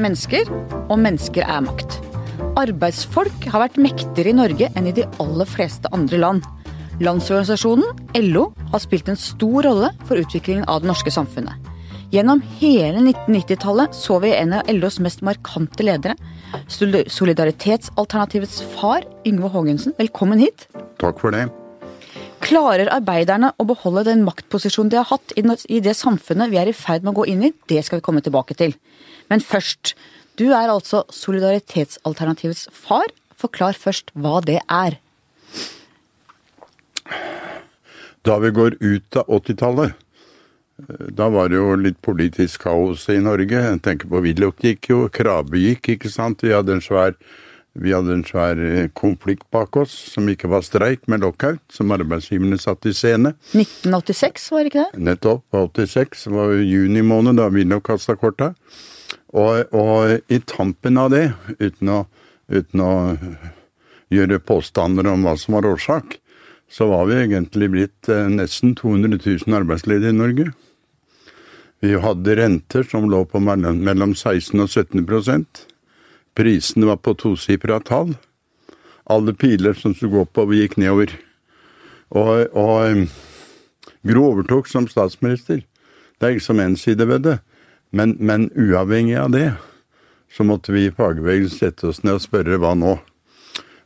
er mennesker, og mennesker er makt. Arbeidsfolk har vært mektigere i Norge enn i de aller fleste andre land. Landsorganisasjonen, LO, har spilt en stor rolle for utviklingen av det norske samfunnet. Gjennom hele 1990-tallet så vi en av LOs mest markante ledere. Solidaritetsalternativets far, Yngve Haagensen, velkommen hit. Takk for det. Klarer arbeiderne å beholde den maktposisjonen de har hatt i det samfunnet vi er i ferd med å gå inn i? Det skal vi komme tilbake til. Men først, du er altså solidaritetsalternativets far. Forklar først hva det er. Da vi går ut av 80-tallet, da var det jo litt politisk kaos i Norge. Jeg tenker på Willoch gikk jo, Krabe gikk, ikke sant. Vi hadde en svær vi hadde en svær eh, konflikt bak oss, som ikke var streik, med lockout, som arbeidsgiverne satte i scene. 1986, var det ikke det? Nettopp. 86 det var juni måned da Willoch kasta korta. Og, og, i tampen av det, uten å, uten å gjøre påstander om hva som var årsak, så var vi egentlig blitt eh, nesten 200 000 arbeidsledige i Norge. Vi hadde renter som lå på mellom 16 og 17% Prisene var på tosifra tall. Alle piler som skulle gå oppover, gikk nedover. Og, og Gro overtok som statsminister. Det er ikke som én side ved det. Men, men, uavhengig av det, så måtte vi i fagbevegelsen sette oss ned og spørre hva nå?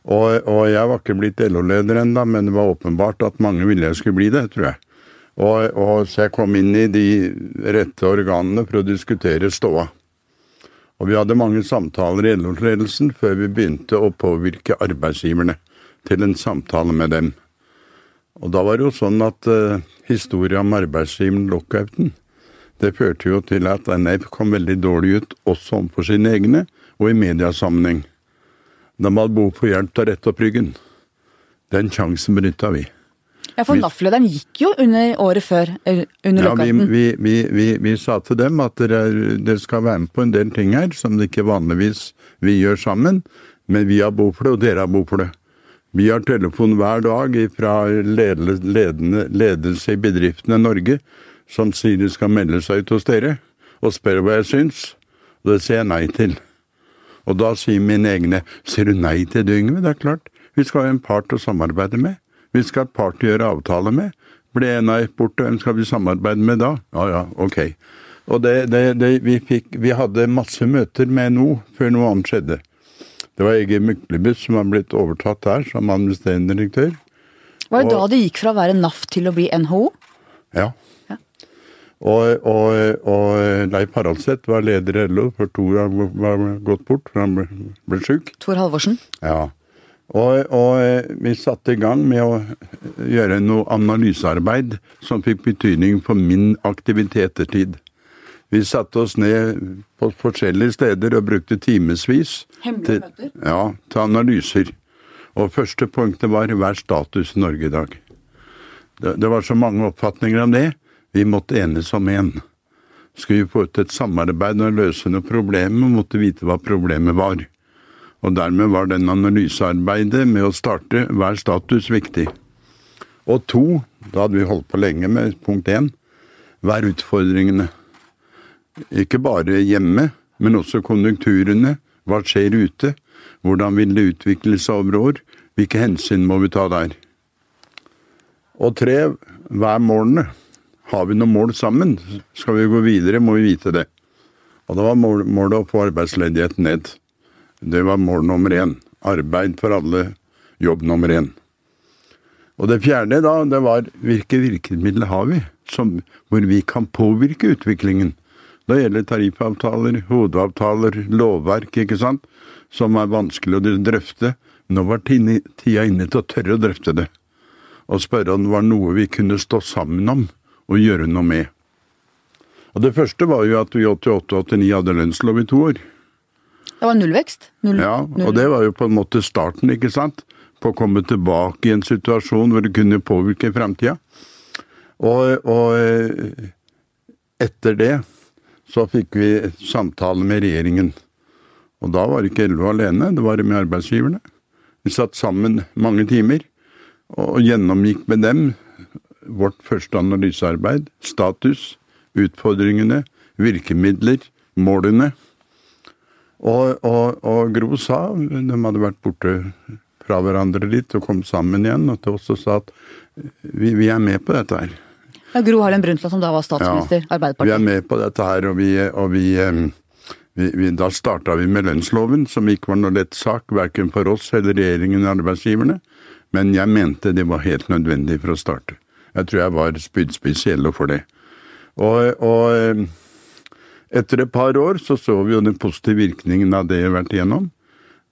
Og, og jeg var ikke blitt LO-leder ennå, men det var åpenbart at mange ville jeg skulle bli det, tror jeg. Og, og, så jeg kom inn i de rette organene for å diskutere ståa. Og vi hadde mange samtaler i LO-ledelsen før vi begynte å påvirke arbeidsgiverne til en samtale med dem. Og da var det jo sånn at uh, historien om arbeidsgiveren lockouten, det førte jo til at NF kom veldig dårlig ut også overfor sine egne, og i mediasammenheng. De hadde behov for hjelp til å rette opp ryggen. Den sjansen benytta vi. Ja, For NAF-lederen gikk jo under året før, under ja, lockouten. Vi, vi, vi, vi, sa til dem at dere, dere, skal være med på en del ting her som det ikke vanligvis vi gjør sammen, men vi har behov for det, og dere har behov for det. Vi har telefon hver dag fra ledelse i bedriftene i Norge som sier de skal melde seg ut hos dere, og spør hva jeg syns. Og det sier jeg nei til. Og da sier mine egne Sier du nei til det, Yngve? Det er klart. Vi skal ha en part å samarbeide med. Vi skal ha part å gjøre avtale med. Ble NAF borte, hvem skal vi samarbeide med da? Ja ja, ok. Og det, det, det, vi, fikk, vi hadde masse møter med NO før noe annet skjedde. Det var Egil Myklebust som var blitt overtatt der som administrerende direktør. Var det og, da det gikk fra å være NAF til å bli NHO? Ja. Og, og, og, Leif Haraldseth var leder i LO før Tor var gått bort, for han ble, ble sjuk. Tor Halvorsen? Ja. Og, og, vi satte i gang med å gjøre noe analysearbeid som fikk betydning for min aktivitetstid. Vi satte oss ned på forskjellige steder og brukte timevis til, ja, til analyser. Og første punktet var hva er status i Norge i dag? Det, det var så mange oppfatninger om det. Vi måtte enes om én. Skulle vi få ut et samarbeid og løse noe problemer, måtte vite hva problemet var. Og dermed var den analysearbeidet med å starte hver status viktig. Og to, da hadde vi holdt på lenge med punkt én, hva er utfordringene? Ikke bare hjemme, men også konjunkturene. Hva skjer ute? Hvordan vil det utvikle seg over år? Hvilke hensyn må vi ta der? Og tre, hver morgen. Har vi noen mål sammen? Skal vi gå videre, må vi vite det. Og da var målet å få arbeidsledigheten ned. Det var mål nummer én. Arbeid for alle, jobb nummer én. Og det fjerde, da, det var hvilke virkemidler har vi som, hvor vi kan påvirke utviklingen? Da gjelder tariffavtaler, hovedavtaler, lovverk, ikke sant, som er vanskelig å drøfte. Nå var tida inne til å tørre å drøfte det, og spørre om det var noe vi kunne stå sammen om og gjøre noe med. Og Det første var jo at vi i 88-89 hadde lønnslov i to år. Det var nullvekst? Null, ja, og det var jo på en måte starten, ikke sant? På å komme tilbake i en situasjon hvor det kunne påvirke framtida. Og, og eh, etter det så fikk vi samtale med regjeringen. Og da var det ikke LO alene, det var med arbeidsgiverne. Vi satt sammen mange timer og gjennomgikk med dem vårt første analysearbeid. Status, utfordringene, virkemidler, målene. Og, og, og Gro sa, de hadde vært borte fra hverandre litt og kom sammen igjen, at de også sa at vi, vi er med på dette her. Ja, Gro Harlem Brundtland som da var statsminister, ja, Arbeiderpartiet. Vi er med på dette her, og vi, og vi, vi, vi Da starta vi med lønnsloven, som ikke var noe lett sak, verken for oss eller regjeringen eller arbeidsgiverne. Men jeg mente det var helt nødvendig for å starte. Jeg tror jeg var spydspiss i LO for det. Og, og etter et par år så så vi jo den positive virkningen av det jeg har vært igjennom.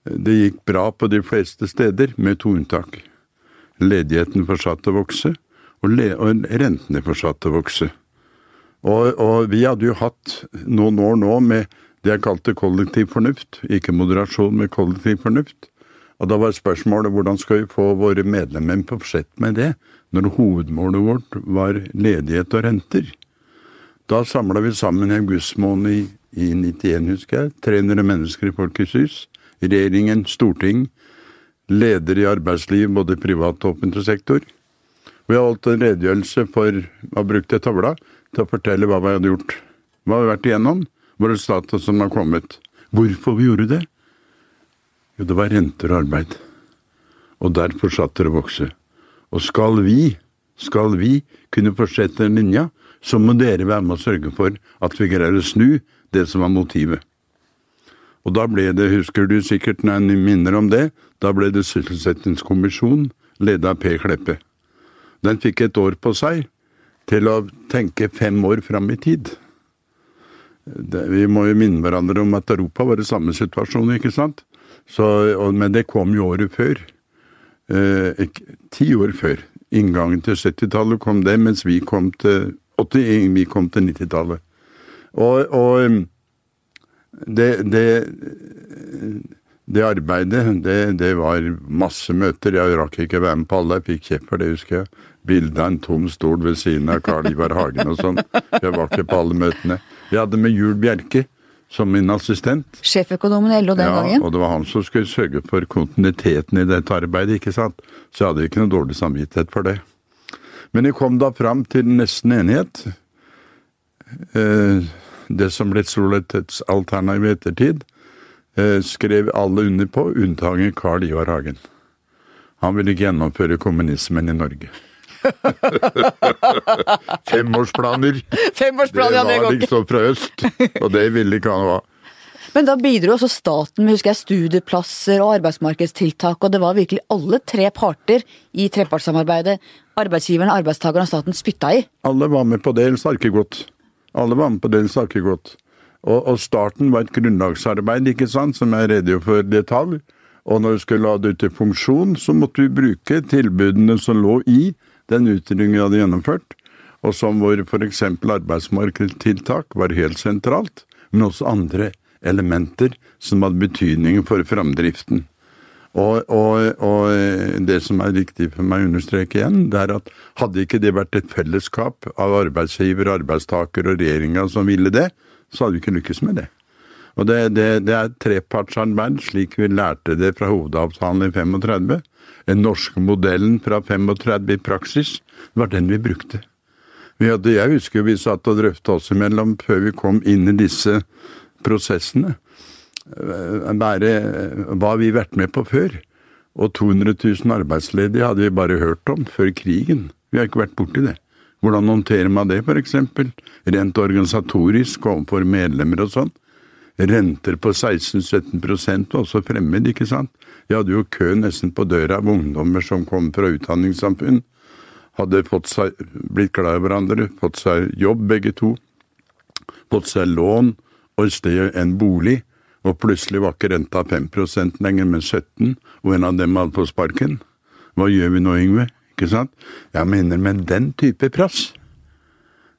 Det gikk bra på de fleste steder, med to unntak. Ledigheten fortsatte å vokse, og, og rentene fortsatte å vokse. Og, og vi hadde jo hatt noen år nå med det jeg kalte kollektiv fornuft. Ikke moderasjon, men kollektiv fornuft. Og da var spørsmålet hvordan skal vi få våre medlemmer på budsjett med det, når hovedmålet vårt var ledighet og renter. Da samla vi sammen i august måned i, i 91, husker jeg, 300 mennesker i Folkets hus. Regjeringen, storting, ledere i arbeidsliv, både privat og offentlig sektor. Vi har holdt en redegjørelse for å bruke tavla til å fortelle hva vi hadde gjort. Hva vi har vært igjennom, hvor status som har kommet. Hvorfor vi gjorde det? Jo, det var renter og arbeid. Og der fortsatte det å vokse. Og skal vi, skal vi kunne fortsette den linja, så må dere være med å sørge for at vi greier å snu det som var motivet. Og da ble det, husker du sikkert når jeg minner om det, da ble det sysselsettingskommisjonen, ledet av Per Kleppe. Den fikk et år på seg til å tenke fem år fram i tid. Det, vi må jo minne hverandre om at Europa var i samme situasjon, ikke sant? Så, og, men det kom jo året før. Eh, ti år før. Inngangen til 70-tallet kom det, mens vi kom til 80, vi kom til 90-tallet. Og, og det, det, det arbeidet, det, det, var masse møter. Jeg rakk ikke være med på alle, jeg fikk kjeft for det, husker jeg. Bilde av en tom stol ved siden av Karl Ivar Hagen og sånn. Jeg var ikke på alle møtene. Vi hadde med Jul Bjerke som min assistent. Sjeføkonomen i LO den ja, gangen. og det var han som skulle sørge for kontinuiteten i dette arbeidet, ikke sant. Så jeg hadde ikke noe dårlig samvittighet for det. Men jeg kom da fram til nesten enighet. Eh, det som ble solidaritetsalternativ i ettertid, eh, skrev alle under på, unntaket Carl Ivar Hagen. Han ville gjennomføre kommunismen i Norge. Femårsplaner! Femårsplaner, ja, det det var liksom fra øst, og det ville ikke han ha. Men da bidro også staten med husker jeg, studieplasser og arbeidsmarkedstiltak, og det var virkelig alle tre parter i trepartssamarbeidet arbeidsgiverne, arbeidstakerne og staten spytta i. Alle var med på det, eller har godt. Alle var med på det, eller har godt. Og, og starten var et grunnlagsarbeid, ikke sant, som jeg redegjør for detalj. Og når vi skulle la det ut i funksjon, så måtte vi bruke tilbudene som lå i den utrydningen vi hadde gjennomført, og som hvor f.eks. arbeidsmarkedstiltak var helt sentralt, men også andre elementer som hadde betydning for framdriften. Og, og, og det som er viktig for meg å understreke igjen, det er at hadde ikke det vært et fellesskap av arbeidsgiver, arbeidstaker og regjeringa som ville det, så hadde vi ikke lykkes med det. Og det, det, det er trepartsarbeid, slik vi lærte det fra hovedavtalen i 35. Den norske modellen fra 35 i praksis var den vi brukte. Vi hadde, jeg husker vi satt og drøfta oss imellom før vi kom inn i disse prosessene. Bare hva vi vært med på før. Og 200 000 arbeidsledige hadde vi bare hørt om før krigen. Vi har ikke vært borti det. Hvordan håndterer man det, f.eks.? Rent organisatorisk overfor medlemmer og sånn. Renter på 16-17% var også fremmed, ikke sant. Vi hadde jo kø nesten på døra av ungdommer som kom fra utdanningssamfunn. Hadde fått seg, blitt glad i hverandre, fått seg jobb begge to. Fått seg lån og et sted en bolig. Og plutselig var ikke renta 5% lenger, men 17 og en av dem hadde fått sparken. Hva gjør vi nå, Yngve? Ikke sant? Jeg mener, men den type press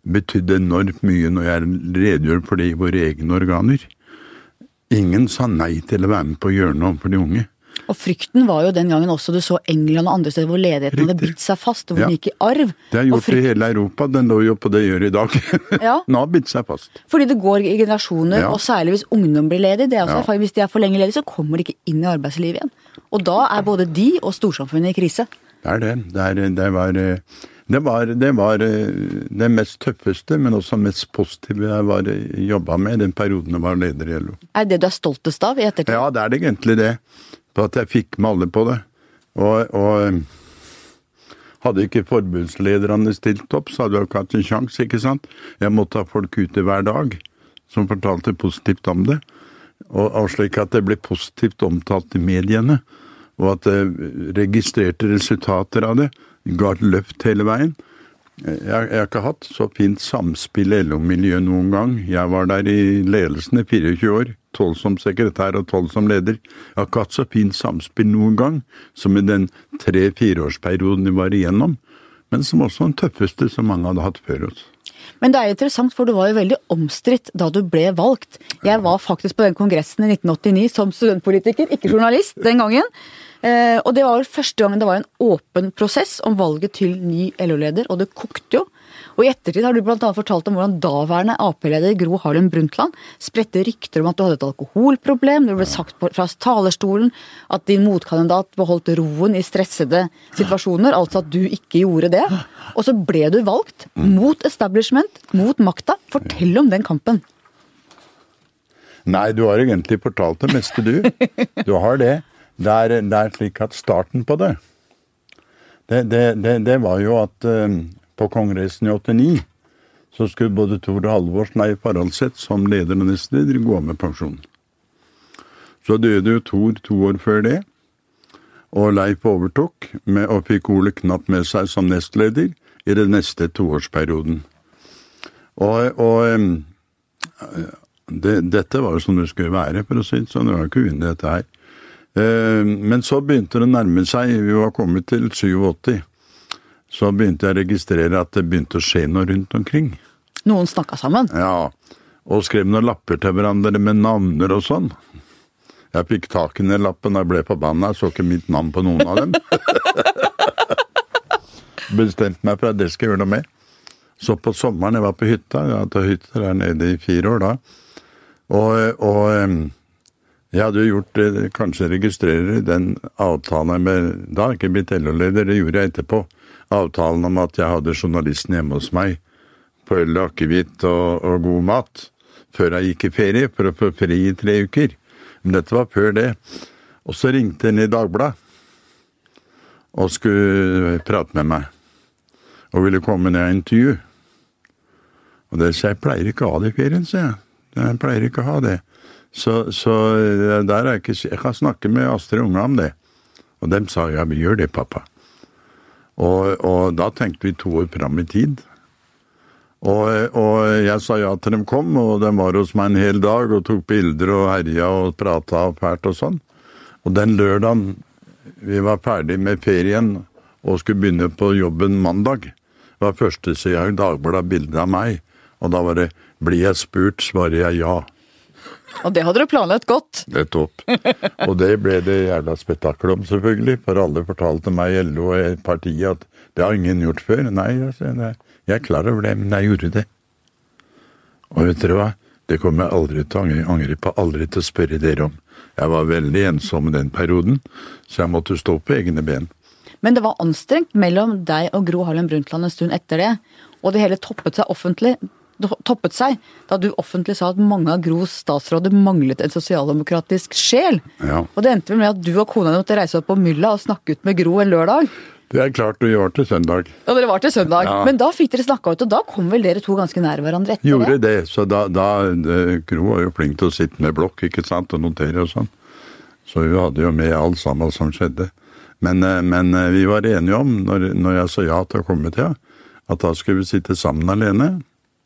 betydde enormt mye når jeg redegjør for det i våre egne organer. Ingen sa nei til å være med på å gjøre noe for de unge. Og frykten var jo den gangen også du så England og andre steder hvor ledigheten hadde Riktig. bitt seg fast, hvor Ja. den gikk i arv. Det har gjort det i hele Europa, den lå jo på det gjør i dag. Ja. Nå har bitt seg fast. Fordi det går i generasjoner, Ja. og særlig hvis ungdom blir ledig. Det er også erfaring, Hvis de er for lenge ledige, så kommer de ikke inn i arbeidslivet igjen. Og da er både de og storsamfunnet i krise. Det er det. Det, er, det var Det var, det var det mest tøffeste, men også mest positive jeg var jobba med den perioden jeg var leder i LO. Er det det du er stoltest av i ettertid? Ja, det er det egentlig det. På at jeg fikk med alle på det. Og, og hadde ikke forbundslederne stilt opp, så hadde jeg ikke hatt en sjanse, ikke sant. Jeg måtte ha folk ute hver dag som fortalte positivt om det. Og, og slik at det ble positivt omtalt i mediene. Og at jeg registrerte resultater av det ga et løft hele veien. Jeg, jeg har ikke hatt så fint samspill i LO-miljøet noen gang. Jeg var der i ledelsen i 24 år, 12 som sekretær og 12 som leder. Jeg har ikke hatt så fint samspill noen gang som i den tre-fireårsperioden vi var igjennom, men som også den tøffeste som mange hadde hatt før oss. Men det er interessant, for du var jo veldig omstridt da du ble valgt. Jeg var faktisk på den kongressen i 1989 som studentpolitiker, ikke journalist den gangen. Eh, og det var vel første gangen det var en åpen prosess om valget til ny LO-leder, og det kokte jo. Og i ettertid har du bl.a. fortalt om hvordan daværende Ap-leder Gro Harlem Brundtland spredte rykter om at du hadde et alkoholproblem. Det ble sagt fra talerstolen at din motkandidat beholdt roen i stressede situasjoner, altså at du ikke gjorde det. Og så ble du valgt, mot establishment, mot makta. Fortell om den kampen. Nei, du har egentlig fortalt det meste, du. Du har det. Det er, det er, slik at starten på det Det, det, det var jo at uh, på kongressen i 89 så skulle både Tor Halvorsen og Leif Haraldseth som leder og nestleder gå av med pensjon. Så døde jo Tor to år før det, og Leif overtok med, og fikk Ole knapt med seg som nestleder i den neste toårsperioden. Og, og um, det, dette var jo som det skulle være, for å si det sånn. Det var ikke uenig dette her. Eh, men så begynte det å nærme seg, vi var kommet til 87. Så begynte jeg å registrere at det begynte å skje noe rundt omkring. Noen snakka sammen? Ja, og skrev noen lapper til hverandre med navner og sånn. Jeg fikk tak i den lappen og ble forbanna, jeg så ikke mitt navn på noen av dem. Bestemte meg for at det skal jeg gjøre noe med. Så på sommeren, jeg var på hytta, jeg har hatt hytte der nede i fire år da, og, og jeg hadde jo gjort kanskje registrerer den avtalen med Da har jeg ikke blitt LO-leder, det gjorde jeg etterpå. Avtalen om at jeg hadde journalisten hjemme hos meg på øl og akevitt og, og, god mat. Før jeg gikk i ferie, for å få fri i tre uker. Men dette var før det. Og så ringte hun i Dagbladet og skulle prate med meg. Og ville komme ned og intervju. Og det sa jeg pleier ikke å ha det i ferien, sa jeg. Jeg pleier ikke å ha det. Så, så eh, der er jeg ikke Jeg kan snakke med Astrid Unge om det. Og dem sa ja, vi gjør det, pappa. Og, og da tenkte vi to år fram i tid. Og, og, jeg sa ja til dem kom, og de var hos meg en hel dag og tok bilder og herja og prata fælt og sånn. Og den lørdagen vi var ferdig med ferien og skulle begynne på jobben mandag, var førstesida i Dagbladet bilde av meg, og da var det 'blir jeg spurt', svarer jeg ja. Og det hadde du planlagt godt. Nettopp. Og det ble det jævla spetakkel om, selvfølgelig. For alle fortalte meg, i LO og partiet, at det har ingen gjort før. Nei, altså, jeg er klar over det, men jeg gjorde det. Og vet dere hva? Det kommer jeg aldri til å angre, angre på, aldri til å spørre dere om. Jeg var veldig ensom i den perioden, så jeg måtte stå på egne ben. Men det var anstrengt mellom deg og Gro Harlem Brundtland en stund etter det, og det hele toppet seg offentlig toppet seg da du offentlig sa at mange av Gros statsråder manglet en sosialdemokratisk sjel. Ja. Og det endte vel med at du og kona måtte reise opp på mylla og snakke ut med Gro en lørdag. Det er klart vi var til søndag. Ja, dere var til søndag. Ja. Men da fikk dere snakka ut, og da kom vel dere to ganske nær hverandre etter Gjorde det? det. Så da, da Gro var jo flink til å sitte med blokk ikke sant, og notere og sånn. Så hun hadde jo med alt sammen som skjedde. Men, eh, men eh, vi var enige om, når, når jeg sa ja til å komme til henne, at da skulle vi sitte sammen alene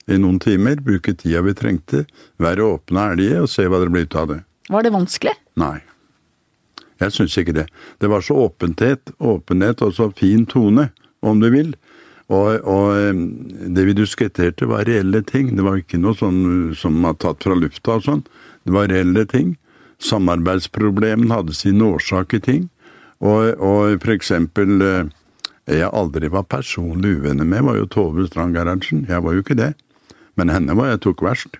i noen timer, bruke tida vi trengte, være åpne og ærlige og se hva det blir ut av det. Var det vanskelig? Nei. Jeg syns ikke det. Det var så åpenhet, åpenhet og så fin tone, om du vil. Og, og det vi diskuterte var reelle ting. Det var ikke noe sånn som var tatt fra lufta og sånn. Det var reelle ting. Samarbeidsproblemene hadde sine årsaker ting. Og, og for eksempel eh, jeg aldri var personlig uvenner med, var jo Tove Strand Gerhardsen. Jeg var jo ikke det. Men henne var jeg tok verst.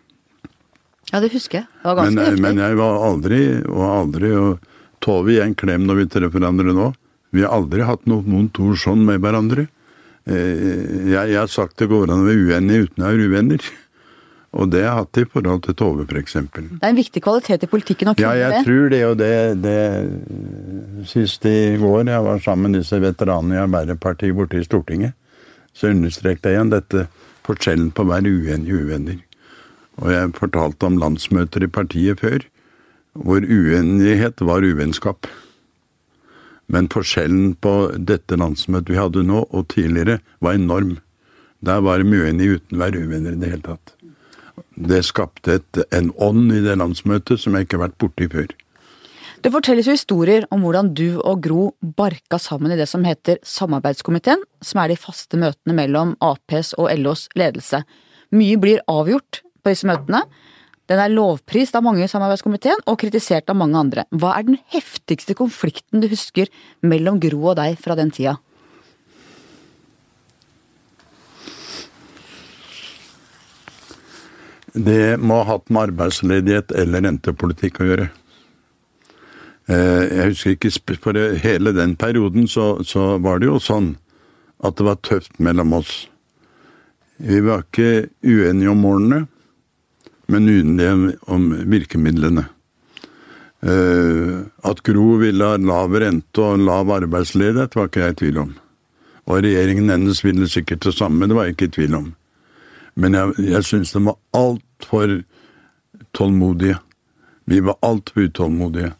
Ja, det husker jeg. Det var ganske men, heftig. Men jeg var aldri, og aldri og Tove gir en klem når vi treffer hverandre nå. Vi har aldri hatt noe vondt ord sånn med hverandre. jeg, jeg, har sagt det går an å være uenig uten å være uvenner. Og det har jeg hatt i forhold til Tove, f.eks. Det er en viktig kvalitet i politikken å kunne det? Ja, jeg tror det. Og det, det Sist i går jeg var sammen med disse veteranene i Arbeiderpartiet borte i Stortinget, så understreket jeg igjen dette forskjellen på å være uenige uvenner. Og jeg fortalte om landsmøter i partiet før, hvor uenighet var uvennskap. Men forskjellen på dette landsmøtet vi hadde nå og tidligere, var enorm. Der var de uenige uten å være uvenner i det hele tatt det skapte et, en ånd i det landsmøtet som jeg ikke har vært borti før. Det fortelles jo historier om hvordan du og Gro barka sammen i det som heter samarbeidskomiteen, som er de faste møtene mellom Aps og LOs ledelse. Mye blir avgjort på disse møtene. Den er lovprist av mange i samarbeidskomiteen og kritisert av mange andre. Hva er den heftigste konflikten du husker mellom Gro og deg fra den tida? Det må ha hatt med arbeidsledighet eller rentepolitikk å gjøre. Eh, jeg husker ikke For hele den perioden så, så, var det jo sånn at det var tøft mellom oss. Vi var ikke uenige om målene, men uenige om virkemidlene. Eh, at Gro ville ha lav rente og lav arbeidsledighet, var ikke jeg i tvil om. Og regjeringen hennes ville sikkert det samme, det var jeg ikke i tvil om. Men jeg, jeg syns de var altfor tålmodige. Vi var altfor utålmodige.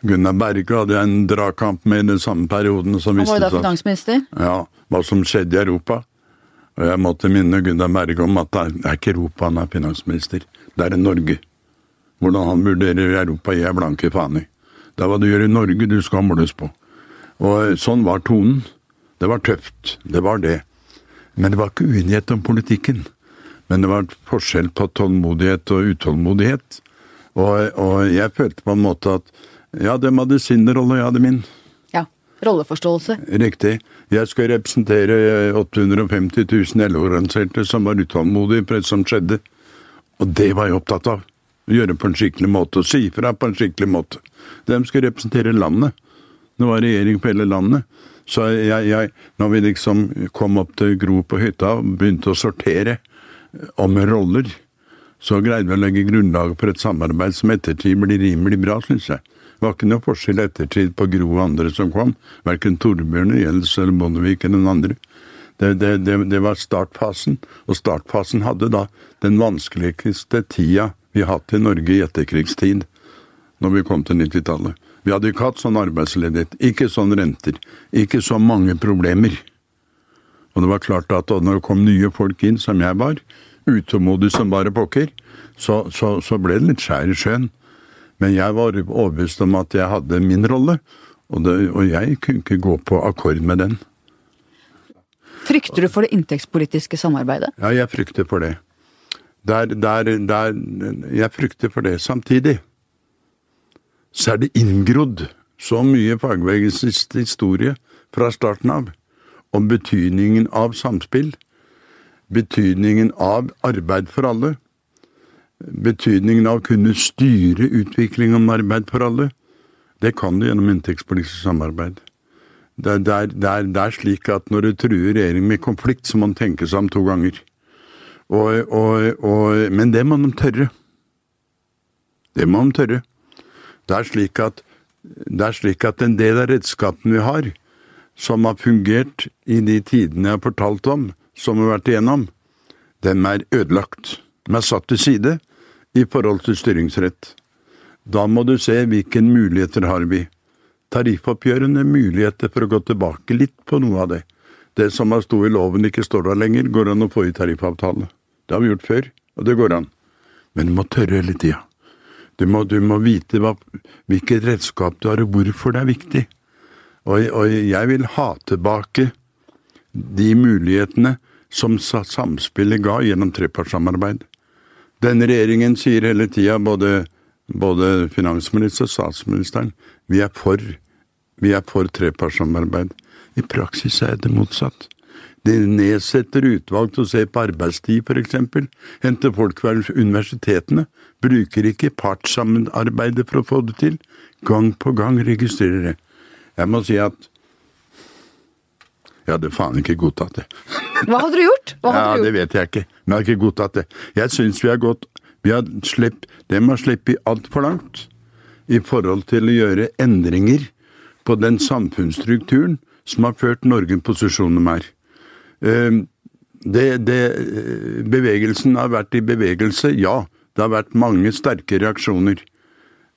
Gunnar Berge hadde en dragkamp med i den samme perioden. Som Han var jo da finansminister? Ja, hva som skjedde i Europa. Og jeg måtte minne Gunnar Berge om at det er ikke Europa han er finansminister, det er Norge. Hvordan han vurderer Europa, gir jeg blanke faen i. Det er hva du gjør i Norge du skal måles på. Og sånn var tonen. Det var tøft, det var det. Men det var ikke uenighet om politikken. Men det var forskjell på tålmodighet og utålmodighet. Og, og jeg følte på en måte at ja, de hadde sin rolle, jeg hadde min. Ja, rolleforståelse. Riktig. Jeg skal representere 850 000 LO-organiserte som var utålmodige på det som skjedde. Og det var jeg opptatt av. Å gjøre på en skikkelig måte, og si fra på en skikkelig måte. De skulle representere landet. Det var regjering på hele landet. Så jeg, jeg, når vi liksom kom opp til Gro på hytta og begynte å sortere om roller, så greide vi å legge grunnlaget for et samarbeid som ettertid blir rimelig bra, syns jeg. Var ikke noe forskjell ettertid på Gro og andre som kom, verken Torbjørn Gjels eller Bondevik eller noen andre. Det, det, det, det, var startfasen, og startfasen hadde da den vanskeligste tida vi har hatt i Norge i etterkrigstid, når vi kom til 90-tallet. Vi hadde ikke hatt sånn arbeidsledighet, ikke sånn renter, ikke så mange problemer. Og det var klart at når det kom nye folk inn, som jeg var, utålmodig som bare pokker, så, så, så, ble det litt skjær i sjøen. Men jeg var overbevist om at jeg hadde min rolle, og, det, og jeg kunne ikke gå på akkord med den. Frykter du for det inntektspolitiske samarbeidet? Ja, jeg frykter for det. Der, der, der, jeg frykter for det. Samtidig så er det inngrodd så mye fagbevegelsens historie fra starten av om betydningen av samspill, betydningen av arbeid for alle, betydningen av å kunne styre utvikling om arbeid for alle. Det kan du gjennom inntektspolitisk samarbeid. Det er, det, er, det, er, slik at når du truer regjeringen med konflikt, så må man tenke seg om to ganger. Og, og, og, men det må de tørre. Det må de tørre. Det er slik at, det er slik at en del av redskapene vi har, som har fungert i de tidene jeg har fortalt om, som vi har vært igjennom, dem er ødelagt. De er satt til side i forhold til styringsrett. Da må du se hvilke muligheter har vi. Tariffoppgjørene er muligheter for å gå tilbake litt på noe av det. Det som har stått i loven ikke står der lenger, går an å få i tariffavtale. Det har vi gjort før, og det går an. Men du må tørre hele tida. Du du må vite hva, hvilket redskap du har, og hvorfor det er viktig. Og, og jeg vil ha tilbake de mulighetene som samspillet ga gjennom trepartssamarbeid. Denne regjeringen sier hele tida, både, både finansminister og statsministeren, vi er for, vi er for trepartssamarbeid. I praksis er det motsatt. De nedsetter utvalg til å se på arbeidstid, f.eks. Henter folk fra universitetene. Bruker ikke partssamarbeidet for å få det til. Gang på gang registrerer det. Jeg må si at Jeg hadde faen ikke godtatt det. Hva hadde du gjort? Hadde Ja, du det vet jeg ikke. Men jeg har ikke godtatt det. Jeg syns vi har gått Vi har slipp, Dem har sluppet altfor langt i forhold til å gjøre endringer på den samfunnsstrukturen som har ført Norge i posisjon de er. Eh, Det, det, eh, bevegelsen har vært i bevegelse, ja. Det har vært mange sterke reaksjoner.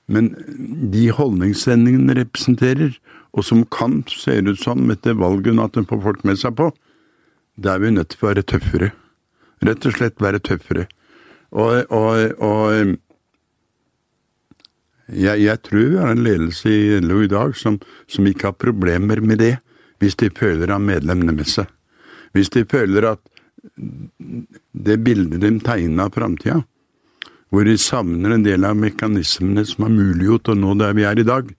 Men de holdningsendringene representerer, og som kan, ser ut som etter valget at en får folk med seg på, da er vi nødt til å være tøffere. Rett og slett være tøffere. Og, og, og jeg, jeg tror vi har en ledelse i LO i dag som, som ikke har problemer med det, hvis de føler av medlemmene med seg. Hvis de føler at det bildet de tegner av framtida, hvor de savner en del av mekanismene som har muliggjort å nå der vi er i dag.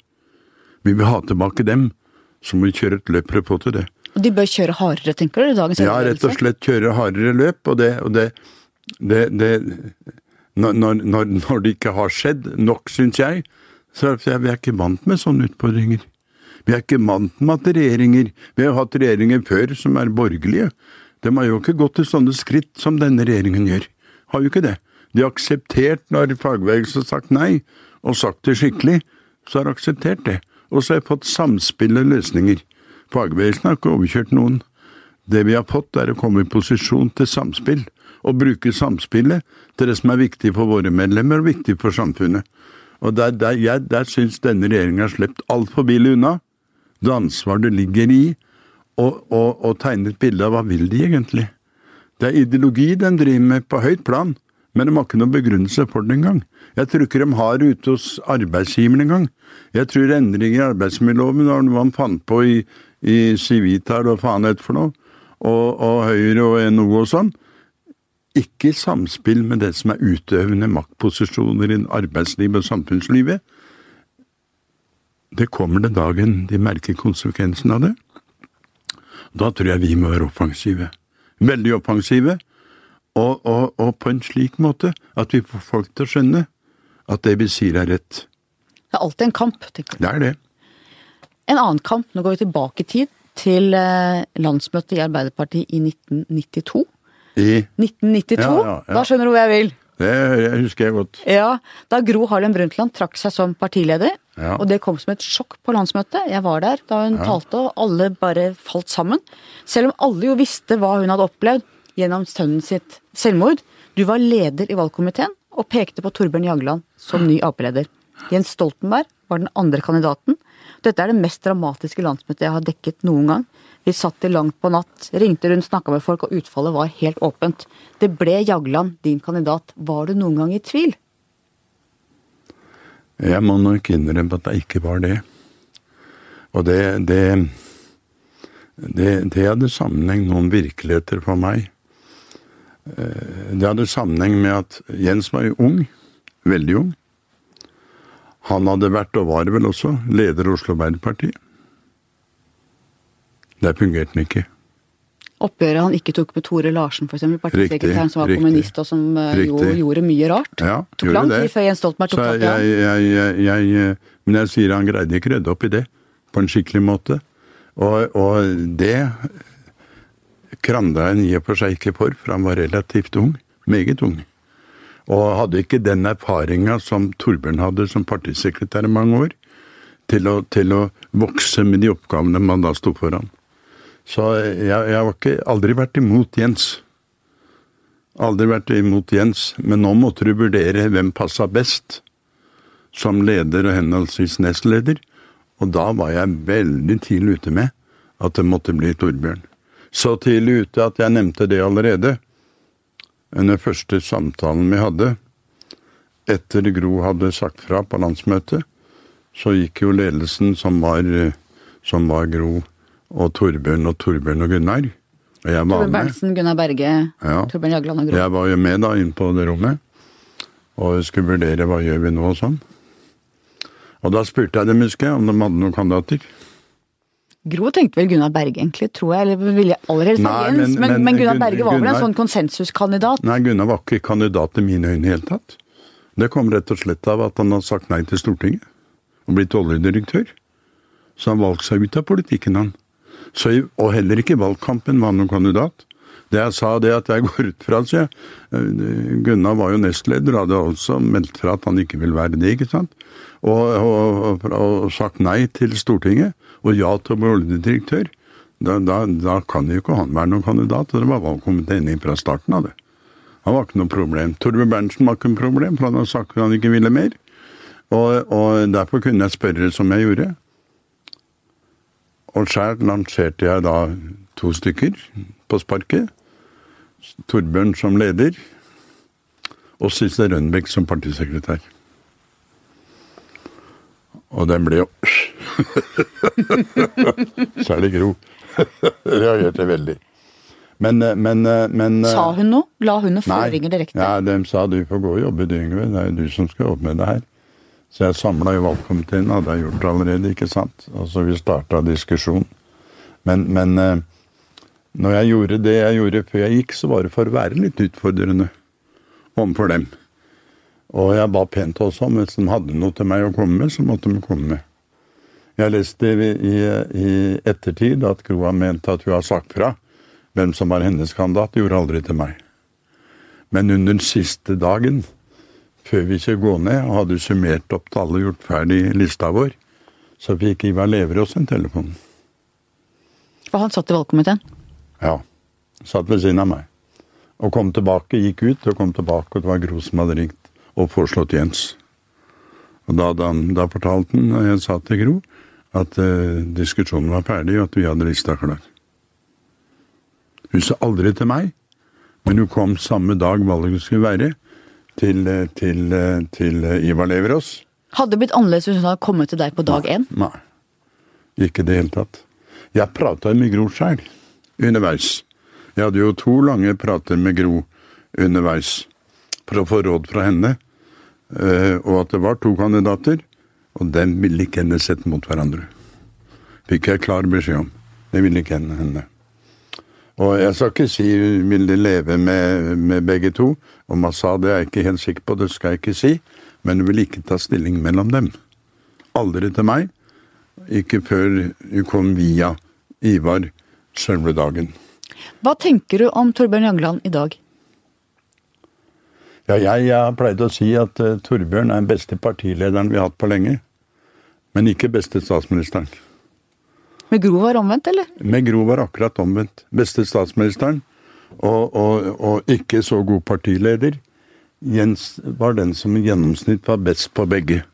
Vi vil ha tilbake dem, så må vi kjøre et løp for å få til det. Og de bør kjøre hardere, tenker du? dagens Ja, rett og slett kjøre hardere løp, og det, og det, det, det når, når, når det ikke har skjedd nok, syns jeg, så er vi er ikke vant med sånne utfordringer. Vi er ikke vant med at regjeringer Vi har hatt regjeringer før som er borgerlige. De har jo ikke gått til sånne skritt som denne regjeringen gjør. Har jo ikke det. De har akseptert når fagbevegelsen har sagt nei, og sagt det skikkelig, så har de akseptert det. Og så har jeg fått samspill og løsninger. Fagbevegelsen har ikke overkjørt noen. Det vi har fått, er å komme i posisjon til samspill, og bruke samspillet til det som er viktig for våre medlemmer og viktig for samfunnet. Og Der, der, jeg, der syns denne regjeringa har sluppet altfor billig unna det ansvaret det ligger i å, å, å tegne et bilde av hva vil de egentlig. Det er ideologi den driver med på høyt plan, men de har ikke noen begrunnelse for det engang. Jeg tror ikke de har det ute hos arbeidsgiveren engang. Jeg tror endringer i arbeidsmiljøloven var noe han fant på i, i Civitar og faen het for noe, og, og Høyre og NHO og sånn. Ikke i samspill med det som er utøvende maktposisjoner i arbeidslivet og samfunnslivet. Det kommer den dagen de merker konsekvensen av det. Da tror jeg vi må være offensive. Veldig offensive. Og, og, og på en slik måte at vi får folk til å skjønne at det vi sier er rett. Det er alltid en kamp, tenker du. Det er det. En annen kamp, nå går vi tilbake i tid, til eh, landsmøtet i Arbeiderpartiet i 1992. I, 1992, Ja, ja, ja. da skjønner du hvor jeg vil. det jeg husker jeg godt. Ja, Da Gro Harlem Brundtland trakk seg som partileder, og det kom som et sjokk på landsmøtet. Jeg var der da hun talte, og alle bare falt sammen. Selv om alle jo visste hva hun hadde opplevd gjennom sønnen sitt selvmord. Du var leder i valgkomiteen og pekte på Torbjørn Jagland som ny Ap-leder. Jens Stoltenberg var den andre kandidaten. Dette er det mest dramatiske landsmøtet jeg har dekket noen gang. Vi satt til langt på natt, ringte rundt, snakka med folk, og utfallet var helt åpent. Det ble Jagland din kandidat. Var du noen gang i tvil? Jeg må nok innrømme at det ikke var det. Og det Det, det, det hadde sammenheng noen virkeligheter for meg. Eh, Det hadde sammenheng med at Jens var jo ung. Veldig ung. Han hadde vært, og var vel også, leder i Oslo Arbeiderparti. Der fungerte han ikke. Oppgjøret han ikke tok med Tore Larsen, f.eks., partisekretæren som var riktig, kommunist og som eh, jo gjorde mye rart. Ja, tok lang tid før Jens Stoltenberg tok opp jeg, ham. jeg, jeg, jeg, men jeg sier han greide ikke rydde opp i det på en skikkelig måte. Og, og det krangla han i og for seg ikke for, for han var relativt ung. Meget ung. Og hadde ikke den erfaringa som Torbjørn hadde som partisekretær i mange år, til å, til å vokse med de oppgavene man da sto foran. Så jeg, jeg har ikke, aldri vært imot Jens. Aldri vært imot Jens, men nå måtte du vurdere hvem passa best som leder og henholdsvis nestleder. Og da var jeg veldig tidlig ute med at det måtte bli Torbjørn. Så tidlig ute at jeg nevnte det allerede under første samtalen vi hadde. Etter Gro hadde sagt fra på landsmøtet, så gikk jo ledelsen, som var, som var Gro og Torbjørn og Torbjørn og Gunnar. Og jeg var Torbjørn. Berntsen, Gunnar Berge, Ja. Torbjørn Jagland og Gro. Jeg var jo med da inn på det rommet, og skulle vurdere hva gjør vi nå og sånn. Og da spurte jeg dem, husker jeg, om de hadde noen kandidater. Gro tenkte vel Gunnar Berge, egentlig, tror jeg. Eller ville aller helst ha Jens, men- men, men, Gunnar Berge var vel en sånn konsensuskandidat. Nei, Gunnar var ikke kandidat i mine øyne i det hele tatt. Det kom rett og slett av at han hadde sagt nei til Stortinget og blitt oljedirektør. Så han valgte seg ut av politikken, han. Så, og heller ikke i valgkampen var han noen kandidat. Det jeg sa, det at jeg går ut fra, sier jeg. Gunnar var jo nestleder og hadde også meldt fra at han ikke ville være det, ikke sant. Og, og, og, og sagt nei til Stortinget, og ja til å bli oljedirektør. Da, da, da, kan jo ikke han være noen kandidat. og Det var valgkomiteen enig fra starten av det. Han var ikke noe problem. Torbjørn Berntsen var ikke noe problem, for han hadde sagt at han ikke ville mer. Og, og derfor kunne jeg spørre som jeg gjorde. Og sjøl lanserte jeg da to stykker på sparket. Torbjørn som leder, og Sissel Rønbeck som partisekretær. Og den ble jo Særlig Gro. Reagerte veldig. Men, men, men Sa hun noe? La hun noen føringer direkte? Ja, de sa du får gå og jobbe du, Yngve, det er jo du som skal jobbe med det her. Så jeg samla jo valgkomiteen, hadde jeg gjort allerede, ikke sant. Og så vi starta diskusjon. Men, men når jeg gjorde det jeg gjorde før jeg gikk, så var det for å være litt utfordrende overfor dem. Og jeg ba pent også om hvis de hadde noe til meg å komme med, så måtte de komme med. Jeg leste i, i, i ettertid at Gro har ment at hun har sagt fra hvem som var hennes kandidat. Gjorde aldri til meg. Men under den siste dagen, før vi skulle gå ned, og hadde summert opp til alle gjort ferdig lista vår, så fikk Ivar Leverås en telefon. For han satt i valgkomiteen? Ja. Satt ved siden av meg. Og kom tilbake, gikk ut og kom tilbake, og det var Gro som hadde ringt og foreslått Jens. Og da, da, da fortalte han, og jeg sa til Gro, at uh, diskusjonen var ferdig, og at vi hadde lista klar. Hun sa aldri til meg, men hun kom samme dag valget skulle være, til, eh, til, eh, til Ivar Leverås. Hadde det blitt annerledes hvis hun hadde kommet til deg på dag én? Nei. Ikke i det hele tatt. Jeg prata med Gro sjæl underveis. Jeg hadde jo to lange prater med Gro underveis for å få råd fra henne. Og at det var to kandidater. Og dem ville ikke henne sette mot hverandre. Fikk jeg klar beskjed om. Det ville ikke henne. Og jeg skal ikke si vil de leve med, med begge to. Om det er jeg ikke helt sikker på, det skal jeg ikke si. Men hun vil ikke ta stilling mellom dem. Aldri til meg. Ikke før hun kom via Ivar selve dagen. Hva tenker du om Torbjørn Jagland i dag? Ja, jeg, jeg har pleid å si at uh, Torbjørn er den beste partilederen vi har hatt på lenge. Men ikke beste statsministeren. Med Gro var omvendt, eller? Med Gro var akkurat omvendt. Beste statsministeren, og, og, og ikke så god partileder. Jens var den som i gjennomsnitt var best på begge.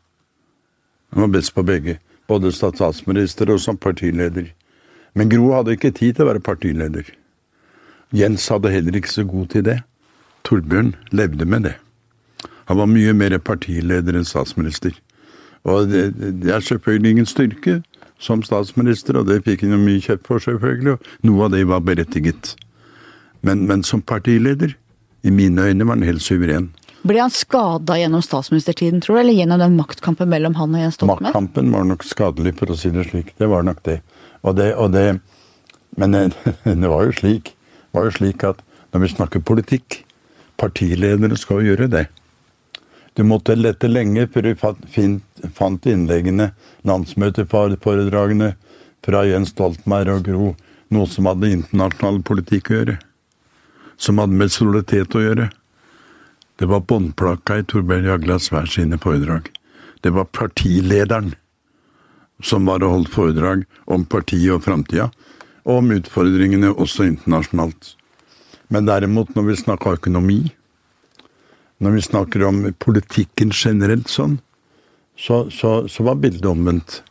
Han var best på begge. Både statsminister og som partileder. Men Gro hadde ikke tid til å være partileder. Jens hadde heller ikke så god tid det. Torbjørn levde med det. Han var mye mer partileder enn statsminister. Og det, det er selvfølgelig ingen styrke som statsminister, og det fikk han jo mye kjeft for, selvfølgelig, og noe av det var berettiget. Men, men som partileder, i mine øyne, var han helt suveren. Ble han skada gjennom statsministertiden, tror du, eller gjennom den maktkampen mellom han og Jens Stoltenberg? Maktkampen var nok skadelig, for å si det slik. Det var nok det. Og det, og det men det var jo slik, var jo slik at når vi snakker politikk Partiledere skal jo gjøre det. Du måtte lette lenge før du fant innleggene, landsmøteforedragene fra Jens Stoltenberg og Gro, noe som hadde internasjonal politikk å gjøre. Som hadde med solidaritet å gjøre. Det var båndplakka i Torbjørn Jaglas hver sine foredrag. Det var partilederen som var og holdt foredrag om partiet og framtida, og om utfordringene også internasjonalt. Men derimot, når vi snakker økonomi, når vi snakker om politikken generelt sånn, så, så, så var bildet omvendt.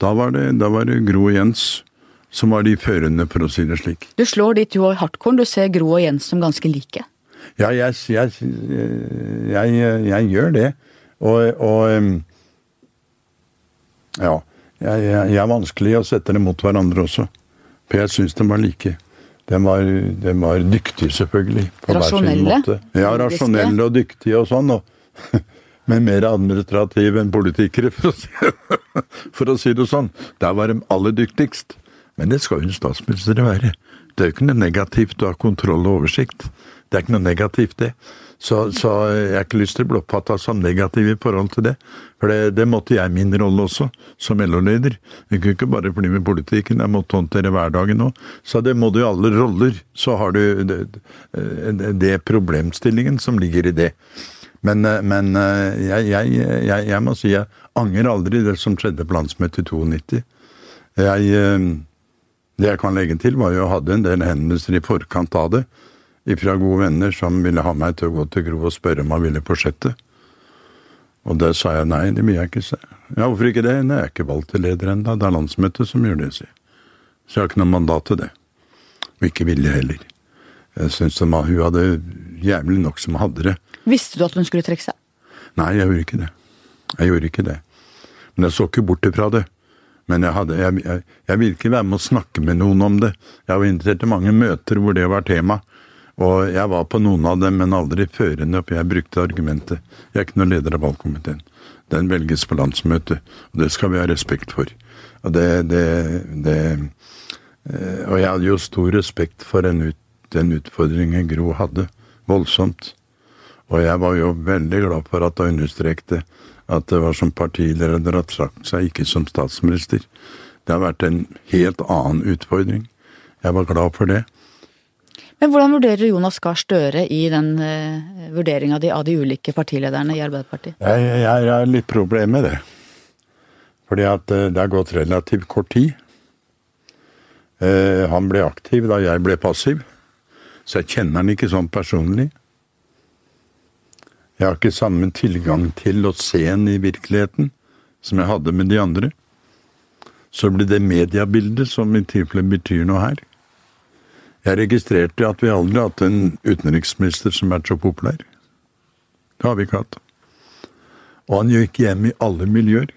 Da var, det, da var det Gro og Jens som var de førende, for å si det slik. Du slår ditt to hardkorn, du ser Gro og Jens som ganske like? Ja, jeg, jeg, jeg, jeg gjør det. Og, og Ja. Jeg, er vanskelig å sette dem mot hverandre også. For jeg syns de var like. Den var, de var dyktig, selvfølgelig. På rasjonelle? Hver sin måte. Ja, rasjonelle og dyktige og sånn. Og, men mer administrative enn politikere, for å, si, for å, si, det sånn. Der var de aller dyktigst. Men det skal jo en statsminister være. Det er jo ikke noe negativt å ha kontroll og oversikt. Det er ikke noe negativt, det. Så, så jeg har ikke lyst til å bli oppfatta som negativ i forhold til det. For det, det måtte jeg min rolle også, som LO-leder. Jeg kunne ikke bare bli med politikken, jeg måtte håndtere hverdagen òg. Så det må du i alle roller. Så har du det, det problemstillingen som ligger i det. Men, men jeg, jeg, jeg, jeg, må si jeg angrer aldri det som skjedde på landsmøtet i 92. Jeg, det jeg kan legge til, var jo jeg hadde en del henvendelser i forkant av det fra gode venner som ville ha meg til å gå til Gro og spørre om han ville fortsette. Og det sa jeg nei, det vil jeg ikke se. Ja, hvorfor ikke det? Nei, jeg er ikke valgt til leder ennå, det er landsmøtet som gjør det, si. Så jeg har ikke noe mandat til det. Og ikke vilje heller. Jeg syns hun hadde jævlig nok som hadde det. Visste du at hun skulle trekke seg? Nei, jeg gjorde ikke det. Jeg gjorde ikke det. Men jeg så ikke bort ifra det. Men jeg, hadde, jeg, jeg, jeg ville ikke være med å snakke med noen om det. Jeg var invitert til mange møter hvor det var tema. Og jeg var på noen av dem, men aldri førende, for jeg brukte argumentet. Jeg er ikke noen leder av valgkomiteen. Den velges på landsmøtet, og det skal vi ha respekt for. Og det, det, det eh, Og jeg hadde jo stor respekt for ut, den utfordringen Gro hadde. Voldsomt. Og jeg var jo veldig glad for at hun understrekte at det var som partileder hadde sagt seg, ikke som statsminister. Det har vært en helt annen utfordring. Jeg var glad for det. Men hvordan vurderer Jonas Gahr Støre i den uh, vurderinga di av de ulike partilederne i Arbeiderpartiet? Jeg, jeg, jeg har litt problem med det. Fordi at uh, det har gått relativt kort tid. Uh, han ble aktiv da jeg ble passiv, så jeg kjenner han ikke sånn personlig. Jeg har ikke samme tilgang til å se han i virkeligheten som jeg hadde med de andre. Så blir det mediebildet som i tilfelle betyr noe her. Jeg registrerte at vi aldri har hatt en utenriksminister som er så populær. Det har vi ikke hatt. Og han gikk hjem i alle miljøer.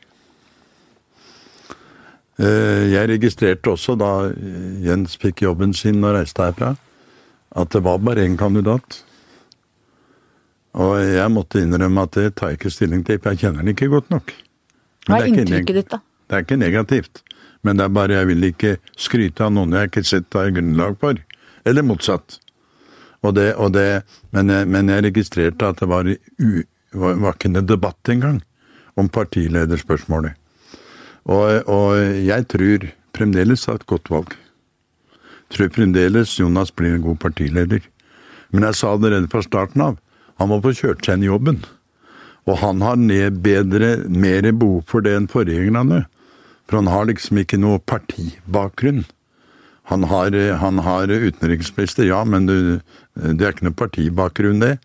Eh, jeg registrerte også da Jens fikk jobben sin og reiste herfra, at det var bare én kandidat. Og jeg måtte innrømme at det tar jeg ikke stilling til, for jeg kjenner den ikke godt nok. Hva er inntrykket ditt, da? Det er ikke negativt. Men det er bare jeg vil ikke skryte av noen jeg ikke sett har grunnlag for eller motsatt. Og det, og det, men, jeg, men, jeg, registrerte at det var, u, var, ikke en debatt engang om partilederspørsmålet. Og, og, jeg tror fremdeles det er et godt valg. Jeg tror fremdeles Jonas blir en god partileder. Men jeg sa allerede fra starten av, han må få kjørt seg inn i jobben. Og han har bedre, mer behov for det enn forgjengerne. For han har liksom ikke noe partibakgrunn. Han har, han har utenriksminister, ja, men det, det er ikke noe partibakgrunn, det.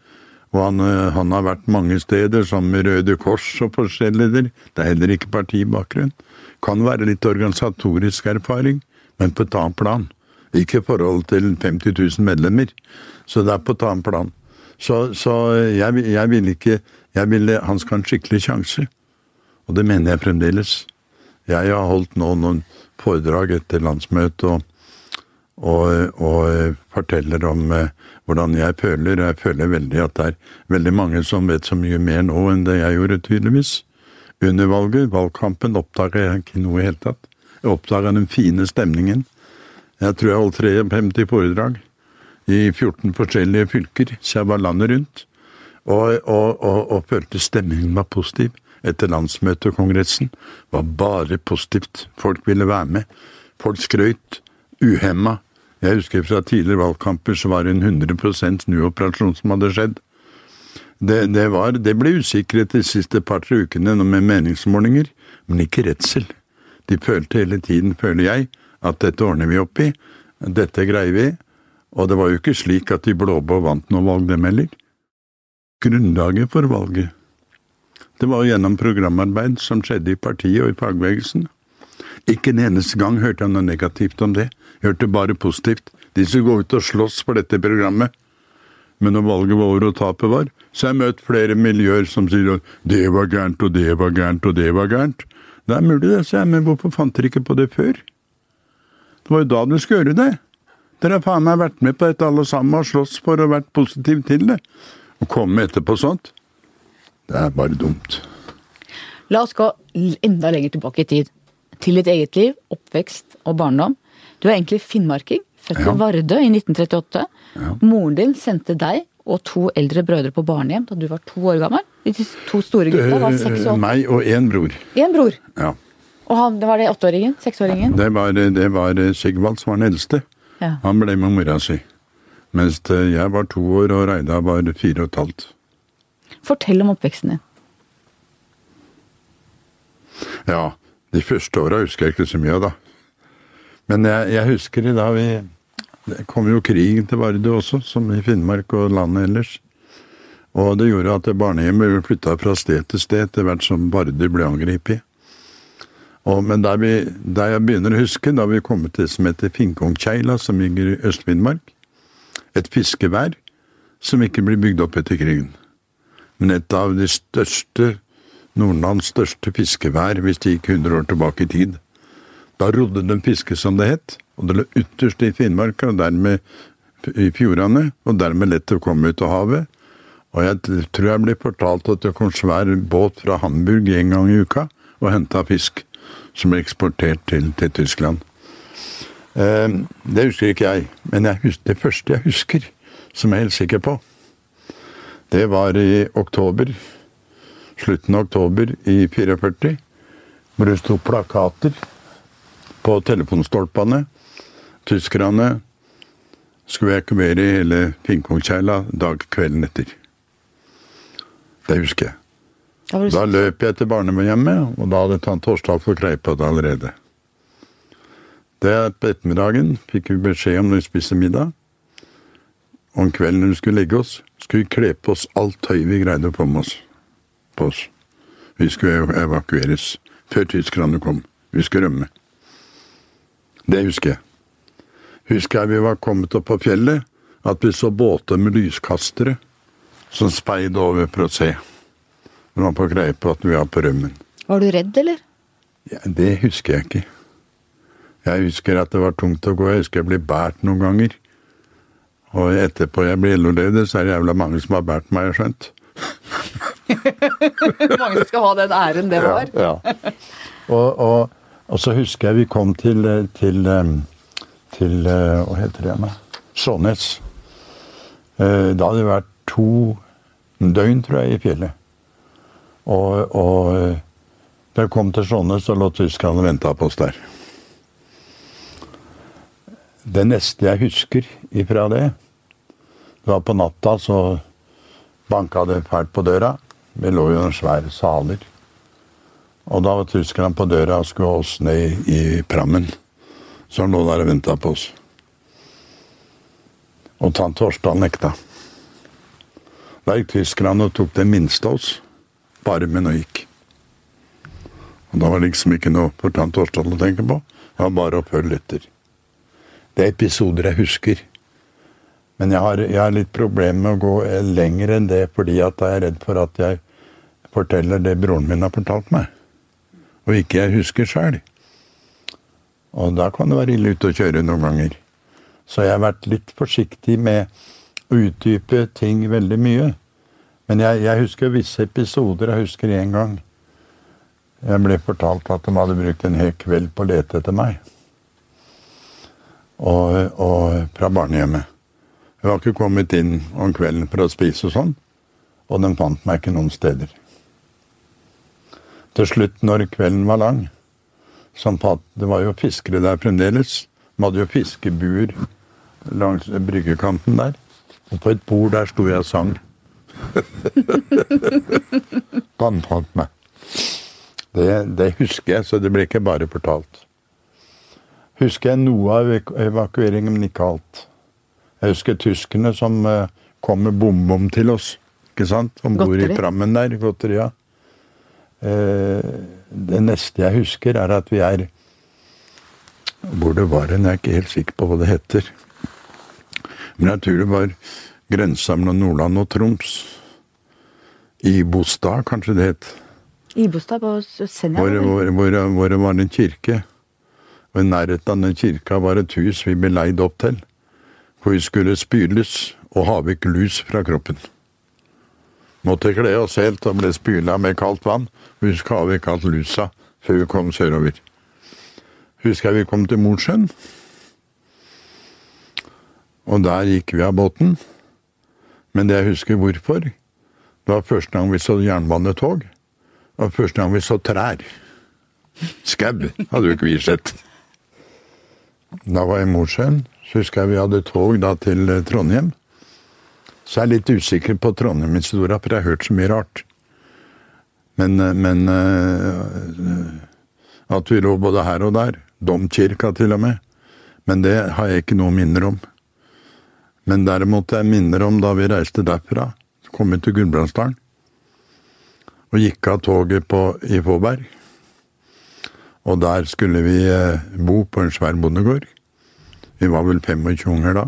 Og han, han, har vært mange steder, som Røde Kors og forskjellige. Det er heller ikke partibakgrunn. Kan være litt organisatorisk erfaring, men på et annet plan. Ikke i forhold til 50 000 medlemmer. Så det er på et annet plan. Så, så jeg, jeg, vil ikke jeg ville, Han skal ha en skikkelig sjanse. Og det mener jeg fremdeles. Jeg har holdt nå noen foredrag etter landsmøtet og og, og forteller om eh, hvordan jeg føler. Jeg føler veldig at det er veldig mange som vet så mye mer nå enn det jeg gjorde, tydeligvis. Under valget, valgkampen, oppdaga jeg ikke noe i hele tatt. Jeg oppdaga den fine stemningen. Jeg tror jeg holdt 53 foredrag i 14 forskjellige fylker, så jeg var landet rundt. Og, og, og, og følte stemningen var positiv. Etter landsmøtet og kongressen var bare positivt. Folk ville være med. Folk skrøyt. uhemma jeg husker fra tidligere valgkamper så var det en 100% snuoperasjon som hadde skjedd. Det, det, var, det ble usikkerhet de siste par-tre ukene med meningsmålinger, men ikke redsel. De følte hele tiden, føler jeg, at dette ordner vi opp i, dette greier vi, og det var jo ikke slik at de blå-blå vant noe valg, dem heller. Grunnlaget for valget, det var gjennom programarbeid som skjedde i partiet og i fagbevegelsen. Ikke en eneste gang hørte jeg noe negativt om det. Jeg hørte bare positivt. De skulle gå ut og slåss for dette programmet. Men når valget var over og tapet var, så har jeg møtt flere miljøer som sier at det var gærent, og det var gærent, og det var gærent. Det er mulig, det, sier jeg, men hvorfor fant dere ikke på det før? Det var jo da dere skulle gjøre det. Dere har faen meg vært med på dette alle sammen og slåss for og vært positiv til det. Å komme etterpå sånt, det er bare dumt. La oss gå enda lenger tilbake i tid. Til ditt eget liv, oppvekst og barndom. Du er egentlig finnmarking, født ja. Vardø i 1938. Ja. Moren din sendte deg og to eldre brødre på barnehjem da du var to år gammel. De to store gutta var seks og åtte. Meg og én bror. Én bror. Ja. Og han, det var det åtteåringen? Seksåringen? Det var, det var Sigvald som var den eldste. Ja. Han ble med mora si. Mens jeg var to år og Reidar var fire og et halvt. Fortell om oppveksten din. Ja, de første åra husker jeg ikke så mye av, da. Men jeg, jeg husker da vi Det kom jo krigen til Vardø også, som i Finnmark og landet ellers. Og det gjorde at barnehjemmet flytta fra sted til sted etter hvert som Vardø ble angrepet. Og, men der, vi, der jeg begynner å huske, da vi kom til det som heter Finkongkeila, som ligger i Øst-Finnmark. Et fiskevær som ikke ble bygd opp etter krigen. Men et av de største Nordlands største fiskevær hvis det gikk 100 år tilbake i tid. Da rodde de fiske, som det het, og det lå ytterst i Finnmark, og dermed i fjordene, og dermed lett å komme ut av havet. Og jeg tror jeg ble fortalt at det kom svær båt fra Hamburg en gang i uka og henta fisk som ble eksportert til, til Tyskland. Eh, det husker ikke jeg, men jeg husker, det første jeg husker, som jeg er helt sikker på, det var i oktober slutten av oktober i 44, hvor det sto plakater på telefonstolpene. Tyskerne skulle evakuere hele Finnkongskeila dag kvelden etter. Det husker jeg. Da løp jeg til barnehjemmet, og da hadde tante Årsdal fått greie på det allerede. Det På ettermiddagen fikk vi beskjed om når vi spiste middag. Om kvelden når vi skulle legge oss, skulle vi kle på oss alt tøyet vi greide å få med oss på oss. Vi skulle evakueres før tyskerne kom. Vi skulle rømme. Det husker jeg. Husker jeg vi var kommet opp på fjellet, at vi så båter med lyskastere som speide over for å se. Vi var på greie på at vi var på rømmen. Var du redd, eller? Ja, det husker jeg ikke. Jeg husker at det var tungt å gå. Jeg husker jeg ble båret noen ganger. Og etterpå jeg ble LO-leder, så er det jævla mange som har båret meg, jeg har skjønt. Mange skal ha den æren det var. Ja, ja. Og, og, og, så husker jeg vi kom til, til, til Hva heter det igjen? Skjånes. Eh, da hadde det vært to døgn, tror jeg, i fjellet. Og, og da jeg kom til Skjånes, så lå tyskerne og venta på oss der. Det neste jeg husker ifra det, det var på natta, så banka det fælt på døra. Vi lå jo i noen svære saler. Og da var tyskerne på døra og skulle ha oss ned i prammen. Så han lå der og venta på oss. Og tante Årsdal nekta. Da gikk tyskerne og tok det minste av oss på armen og gikk. Og da var det liksom ikke noe for tante Årsdal å tenke på. Det var bare å følge etter. Det er episoder jeg husker. Men jeg har, jeg har litt problemer med å gå lenger enn det, fordi at jeg er redd for at jeg forteller det broren min har fortalt meg, og ikke jeg husker sjøl. Og da kan det være ille ute å kjøre noen ganger. Så jeg har vært litt forsiktig med å utdype ting veldig mye. Men jeg, jeg husker visse episoder. Jeg husker én gang jeg ble fortalt at de hadde brukt en hel kveld på å lete etter meg. Og, og fra barnehjemmet. Jeg var ikke kommet inn om kvelden for å spise og sånn, og de fant meg ikke noen steder. Til slutt, når kvelden var lang Det var jo fiskere der fremdeles. De hadde jo fiskebuer langs bryggekanten der. Og på et bord der sto jeg og sang. Meg. Det, det, husker jeg, så det blir ikke bare fortalt. Husker jeg noe av evakueringen, men ikke alt. Jeg husker tyskerne som eh, kom med bom-bom til oss. ikke sant? Om bord i prammen der. Godteria. Eh, det neste jeg husker, er at vi er Hvor det var hen, jeg er ikke helt sikker på hva det heter. Men jeg tror det var grensa mellom Nordland og Troms. Ibostad, kanskje det het. Ibostad på Senja? Hvor, hvor, hvor, hvor det var en kirke. Og i nærheten av den kirka var et hus vi ble leid opp til. For vi skulle spyles og ha vekk lus fra kroppen. Måtte kle oss helt og ble spyla med kaldt vann. Vi skulle ha vekk alt lusa før vi kom sørover. Husker jeg vi kom til Mosjøen. Og der gikk vi av båten. Men jeg husker hvorfor, det var første gang vi så jernbanetog. Og første gang vi så trær. Skau hadde jo ikke vi sett. Da var jeg i Mosjøen. Så husker jeg vi hadde tog da til eh, Trondheim. Så jeg er litt usikker på Trondheim-historia, for jeg har hørt så mye rart. Men, eh, men uh, At vi lå både her og der. Domkirka til og med. Men det har jeg ikke noe minner om. Men derimot jeg minner om da vi reiste derfra, kom vi til Gudbrandsdalen, og gikk av toget på, i Fåberg. Og der skulle vi eh, bo på en svær bondegård. Vi var vel 25 unger da.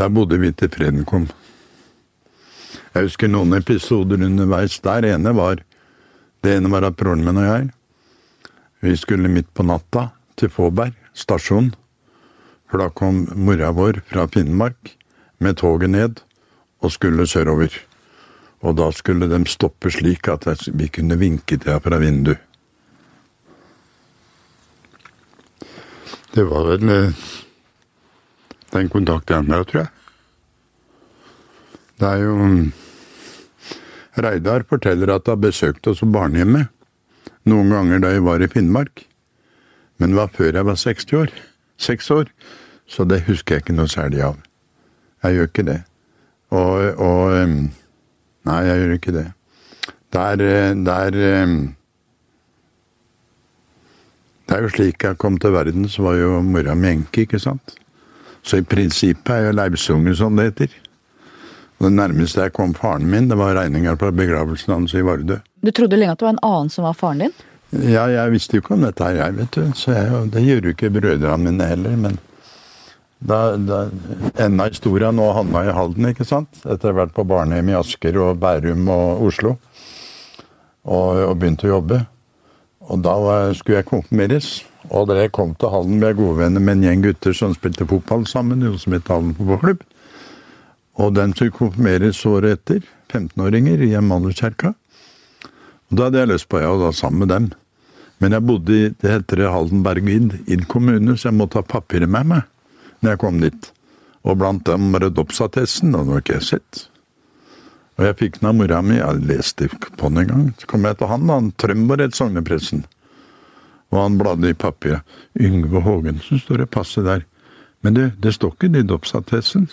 Der bodde vi til freden kom. Jeg husker noen episoder underveis der. ene var, det ene var at broren min og jeg vi skulle midt på natta til Fåberg stasjon for da kom mora vår fra Finnmark med toget ned og skulle sørover. Og da skulle de stoppe slik at vi kunne vinke til henne fra vinduet. Det var vel eh, den kontakten jeg med, tror jeg. Det er jo Reidar forteller at han besøkte oss på barnehjemmet noen ganger da jeg var i Finnmark. Men det var før jeg var 60 år. Seks år. Så det husker jeg ikke noe særlig av. Jeg gjør ikke det. Og, og Nei, jeg gjør ikke det. Der, der Det er jo slik jeg kom til verden, så var jo mora mi enke, ikke sant? Så i prinsippet er jeg leivsunge, som det heter. Og det nærmeste jeg kom faren min, det var regninger på begravelsen hans i Vardø. Du trodde lenge at det var en annen som var faren din? Ja, jeg visste jo ikke om dette her, jeg, vet du. Så jeg, det gjør jo ikke brødrene mine heller, men da, da enda historia nå havna i Halden, ikke sant? Etter å ha vært på barnehjem i Asker og Bærum og Oslo. Og, og begynte å jobbe. Og da var, skulle jeg konfirmeres. Og da jeg kom til Halden, ble jeg gode venner med en gjeng gutter som spilte fotball sammen, noe som het Halden fotballklubb. Og den skulle konfirmeres året etter. 15-åringer i Emanuelskirka. Og da hadde jeg lyst på ja, og da sammen med dem. Men jeg bodde i det heter Haldenberg Id kommune, så jeg måtte ha papirer med meg når jeg kom dit. Og blant dem var og den var ikke jeg sett. Og jeg fikk den av mora mi, jeg leste på den en gang. Så kom jeg til han, han Trømborg, sognepresten. Og han bladde i papiret. Yngve Haagensen står det passe der. Men det, det står ikke i dåpsattesten.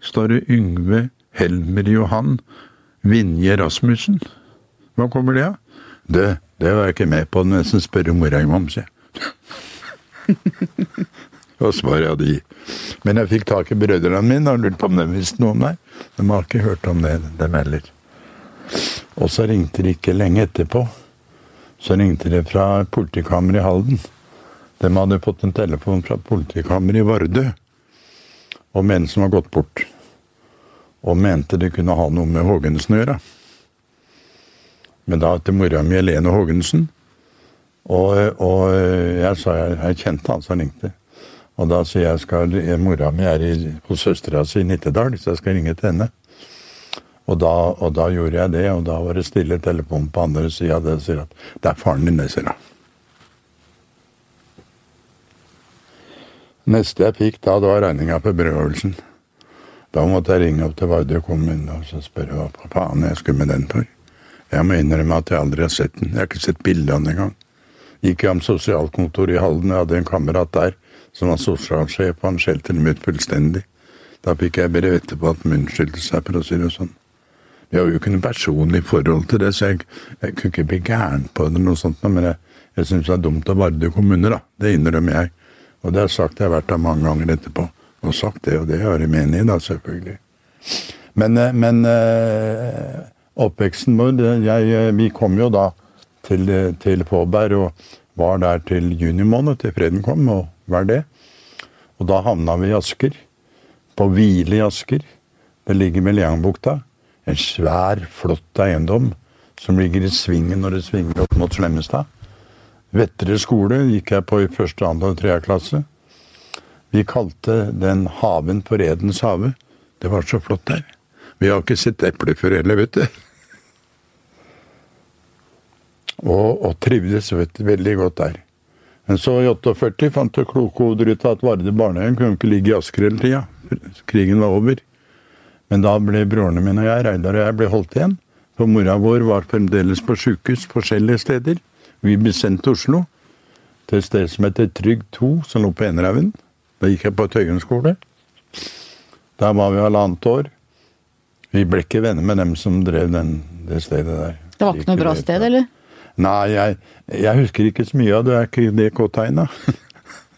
står det Yngve Helmer Johan Vinje Rasmussen. Hva kommer det av? Det, det var jeg ikke med på, nesten spørre mora om, sier jeg. og svaret hadde gi. Men jeg fikk tak i brødrene mine og lurte på om de visste noe om meg. De har ikke hørt om det, dem heller. Og så ringte de ikke lenge etterpå. Så ringte de fra politikammeret i Halden. De hadde fått en telefon fra politikammeret i Vardø om en som var gått bort. Og mente det kunne ha noe med Hågensen å gjøre. Men da til mora mi Helene Haagensen. Og, og jeg sa jeg, jeg kjente han som ringte. Og da sier jeg skal Mora mi er i, hos søstera si i Nittedal, så jeg skal ringe til henne. Og da, og da, gjorde jeg det, og da var det stille telefon på andre sida. Det sier at det er faren din, det, sier hun. Neste jeg fikk da, det var regninga på brødøvelsen. Da måtte jeg ringe opp til Vardø kommune og spørre hva faen jeg skulle med den for. Jeg må innrømme at jeg aldri har sett den. Jeg har ikke sett bilde av den engang. Gikk jeg om sosialkontoret i Halden, jeg hadde en kamerat der som var sosialsjef, og han skjelte dem ut fullstendig. Da fikk jeg brev etterpå at de unnskyldte seg, for å si det sånn. Vi har jo ikke noe personlig forhold til det, så jeg, jeg kunne ikke bli gæren på det, noe sånt, men jeg, jeg syns det er dumt av Vardø kommune, da. Det innrømmer jeg. Og det har sagt jeg har vært der mange ganger etterpå. Og sagt det, og det har jeg med i, da, selvfølgelig. Men, eh, men eh, oppveksten vår jeg, Vi kom jo da til, til Fåberg og var der til juni måned, til freden kom. og hva er det? Og da havna vi i Asker. På hvile i Asker. Det ligger ved Leangbukta. En svær, flott eiendom som ligger i svingen når det svinger opp mot Slemmestad. Vettre skole gikk jeg på i første, andre og tredje klasse. Vi kalte den haven for Edens hage. Det var så flott der. Vi har ikke sett epler før heller, vet du. Og, og trivdes vet du, veldig godt der. Men så i 48 fant det kloke hoder ut at Varde barnehjem kunne ikke ligge i Asker hele tida. Krigen var over. Men da ble brorene mine og jeg, Reidar og jeg, ble holdt igjen. For mora vår var fremdeles på sjukehus forskjellige steder. Vi ble sendt til Oslo, til et sted som heter Trygg 2, som lå på Enerhaugen. Da gikk jeg på Tøyen skole. Der var vi halvannet år. Vi ble ikke venner med dem som drev den, det stedet der. Det var ikke noe bra sted, eller? Nei, jeg, jeg husker ikke så mye av det. Er det K-tegna?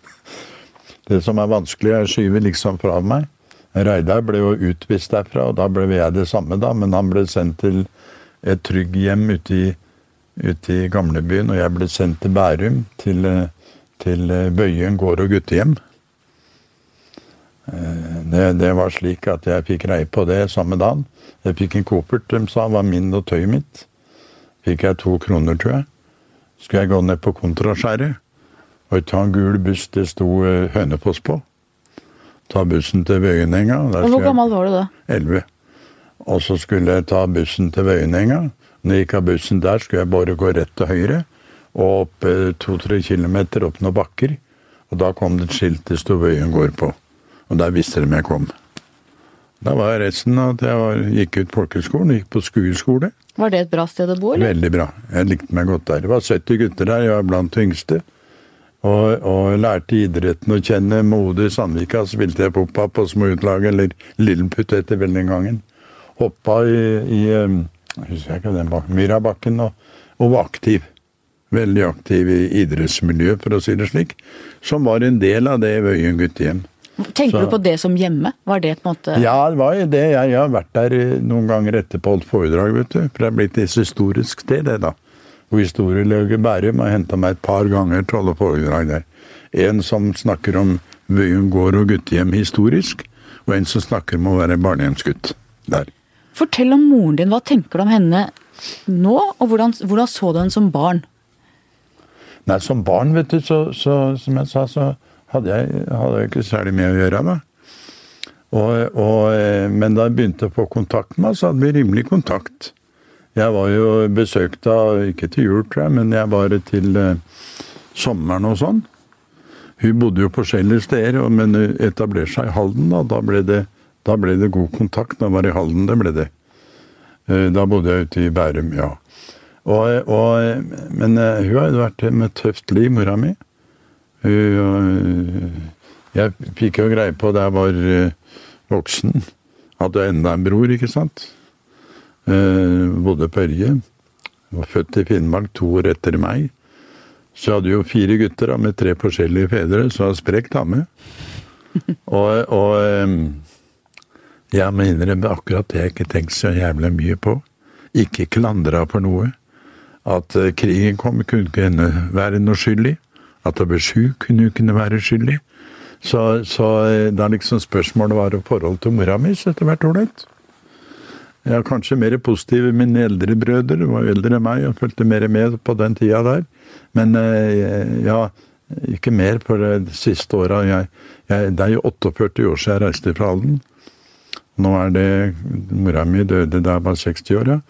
det som er vanskelig, er å skyve liksom fra meg. Reidar ble jo utvist derfra, og da ble jeg det samme, da. Men han ble sendt til et trygghjem ute i, ute i gamlebyen, og jeg ble sendt til Bærum, til, til Bøyen gård og guttehjem. Eh, det, det, var slik at jeg fikk greie på det samme dagen. Jeg fikk en koffert de sa var min og tøyet mitt. Fikk jeg to kroner, tror jeg. Skulle jeg gå ned på Kontraskjæret og ta en gul buss det sto eh, Hønefoss på. Ta bussen til Vøyenenga. Hvor gammel var du da? Elleve. Og så skulle jeg ta bussen til Vøyenenga. Når jeg gikk av bussen der, skulle jeg bare gå rett til høyre og opp eh, to-tre kilometer opp noen bakker. Og da kom det et skilt det sto Vøyen gård på. Og der visste de jeg kom. Da var resten at jeg var, gikk ut folkehøgskolen, gikk på skuespole. Var det et bra sted å bo, eller? Veldig bra. Jeg likte meg godt der. Det var 70 gutter der, jeg var blant de yngste. Og, og lærte idretten å kjenne. Mode Ode Sandvika spilte jeg poppa på småutlaget, eller Lilleputt etter veldig gangen. Hoppa i, i jeg husker ikke den bakken, Myrabakken og, og var aktiv. Veldig aktiv i idrettsmiljøet, for å si det slik. Som var en del av det Vøyen guttehjem. Tenker så, du på det som hjemme? Var det på en måte Ja, det var jo det. Jeg, jeg har vært der noen ganger etterpå holdt foredrag, vet du. For det er blitt et historisk sted, det, da. Og historieløget Bærum har henta meg et par ganger til å holde foredrag der. En som snakker om Vøyen gård og guttehjem historisk, og en som snakker om å være barnehjemsgutt der. Fortell om moren din. Hva tenker du om henne nå, og hvordan, hvordan så du henne som barn? Nei, som barn, vet du, så, så som jeg sa, så hadde jeg, hadde jeg ikke særlig med å gjøre. da. Og, og, eh, men da jeg begynte å få kontakt med henne, så hadde vi rimelig kontakt. Jeg var jo besøkt av, ikke til jul, tror jeg, men jeg var til eh, sommeren og sånn. Hun bodde jo på forskjellige steder, men etablerte seg i Halden. Da, da, ble det, da ble det god kontakt. Da var det i Halden det ble det. Eh, da bodde jeg ute i Bærum, ja. Og, og, men hun har jo vært med tøft liv, mora mi. Eh, jeg fikk jo greie på da jeg var eh, voksen, hadde enda en bror, ikke sant. Eh, bodde på Ørje. Var født i Finnmark to år etter meg. Så jeg hadde jo fire gutter da, med tre forskjellige fedre, så jeg sprek dame. Og, og jeg må innrømme akkurat det jeg ikke tenkte så jævlig mye på. Ikke klandra for noe. At krigen kom, kunne ikke henne være noe skyldig. At jeg ble sjuk, jo kunne være skyldig. Så, så eh, da liksom spørsmålet var om forhold til mora mi, så etter hvert ålreit. Jeg er kanskje mer positiv enn mine eldre brødre, var jo eldre enn meg og fulgte mer med på den tida der. Men eh, ja, ikke mer på de siste åra. Det er jo 48 år siden jeg reiste fra Halden. Nå er det Mora mi døde da jeg var 60 år, ja.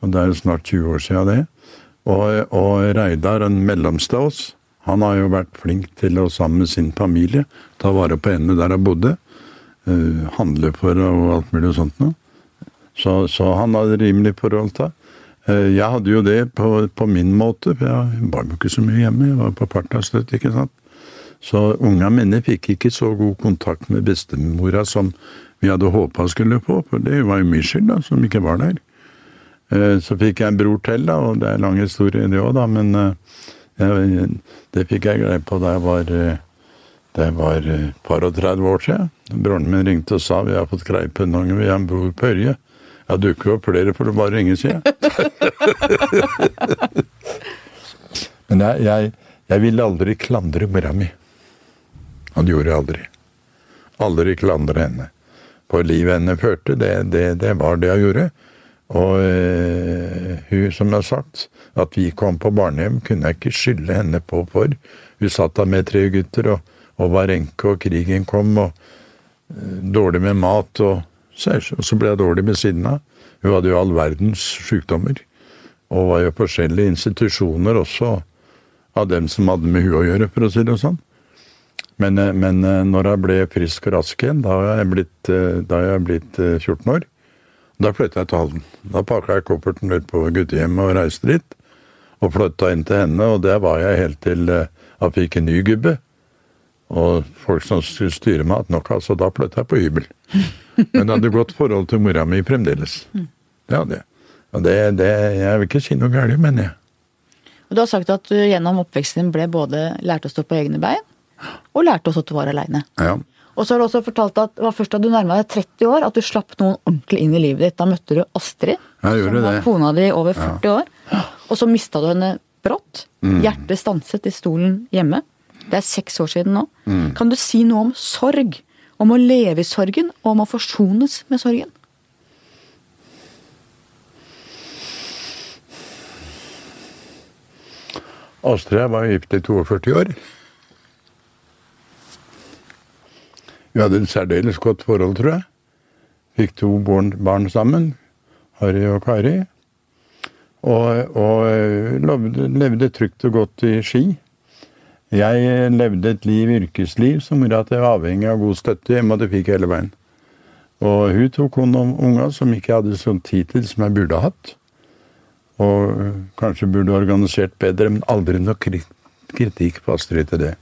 Og det er jo snart 20 år siden det. Og, og Reidar, den mellomste av oss, han har jo vært flink til å sammen med sin familie ta vare på endene der han bodde. Uh, handle for og alt mulig og sånt noe. Så, så, han hadde rimelig forhold til uh, Jeg hadde jo det på, på, min måte, for jeg var jo ikke så mye hjemme. Jeg var på partnerstøtte, ikke sant. Så unga mine fikk ikke så god kontakt med bestemora som vi hadde håpa skulle få, for det var jo min skyld, da, som ikke var der. Uh, så fikk jeg en bror til, da, og det er en lang historie, det òg, da, men det fikk jeg greie på da jeg var eh, det var et eh, par og 30 år siden. Broren min ringte og sa vi har fått greie på en unge, vi har en bror på Ørje. Ja, dukker opp flere for å bare ringe, sier jeg. Men jeg, jeg, jeg, ville aldri klandre mora mi. Og det gjorde jeg aldri. Aldri klandre henne. For livet henne førte, det, det, det var det jeg gjorde. Og øh, hun, som jeg har sagt, at vi kom på barnehjem, kunne jeg ikke skylde henne på for. Hun satt der med tre gutter og, og var enke, og krigen kom, og øh, dårlig med mat. Og, og så ble jeg dårlig ved siden av. Hun hadde jo all verdens sykdommer. Og var jo forskjellige institusjoner også, av dem som hadde med hun å gjøre, for å si det sånn. Men, eh, men når jeg ble frisk og rask igjen, da har jeg blitt, da jeg blitt eh, 14 år. Da flytta jeg til Halden. Da pakka jeg kofferten ut på guttehjemmet og reiste dit. Og flytta inn til henne, og der var jeg helt til eh, jeg fikk en ny gubbe. Og folk som skulle styre meg, at nok, altså, da flytta jeg på hybel. Men jeg hadde godt forhold til mora mi fremdeles. Det hadde jeg. Og det, det, jeg vil ikke si noe galt, mener jeg. Og Du har sagt at du gjennom oppveksten din ble både lærte å stå på egne bein, og lærte også at du var aleine. Ja. Og så har du også fortalt at det var først da du nærma deg 30 år at du slapp noen ordentlig inn i livet ditt. Da møtte du Astrid, som var det. kona di over 40 år. Og så mista du henne brått. Mm. Hjertet stanset i stolen hjemme. Det er seks år siden nå. Mm. Kan du si noe om sorg? Om å leve i sorgen, og om å forsones med sorgen? Astrid var gift i 42 år. Vi hadde et særdeles godt forhold, tror jeg. Fikk to barn, barn sammen. Harry og Kari. Og, og eh, levde, levde trygt og godt i Ski. Jeg levde et liv, yrkesliv, som gjorde at jeg var avhengig av god støtte hjemme, og det fikk jeg hele veien. Og hun tok hånd om unga som ikke hadde sånn tid til som jeg burde hatt. Og øh, kanskje burde organisert bedre, men aldri noe kritikk på Astrid til det.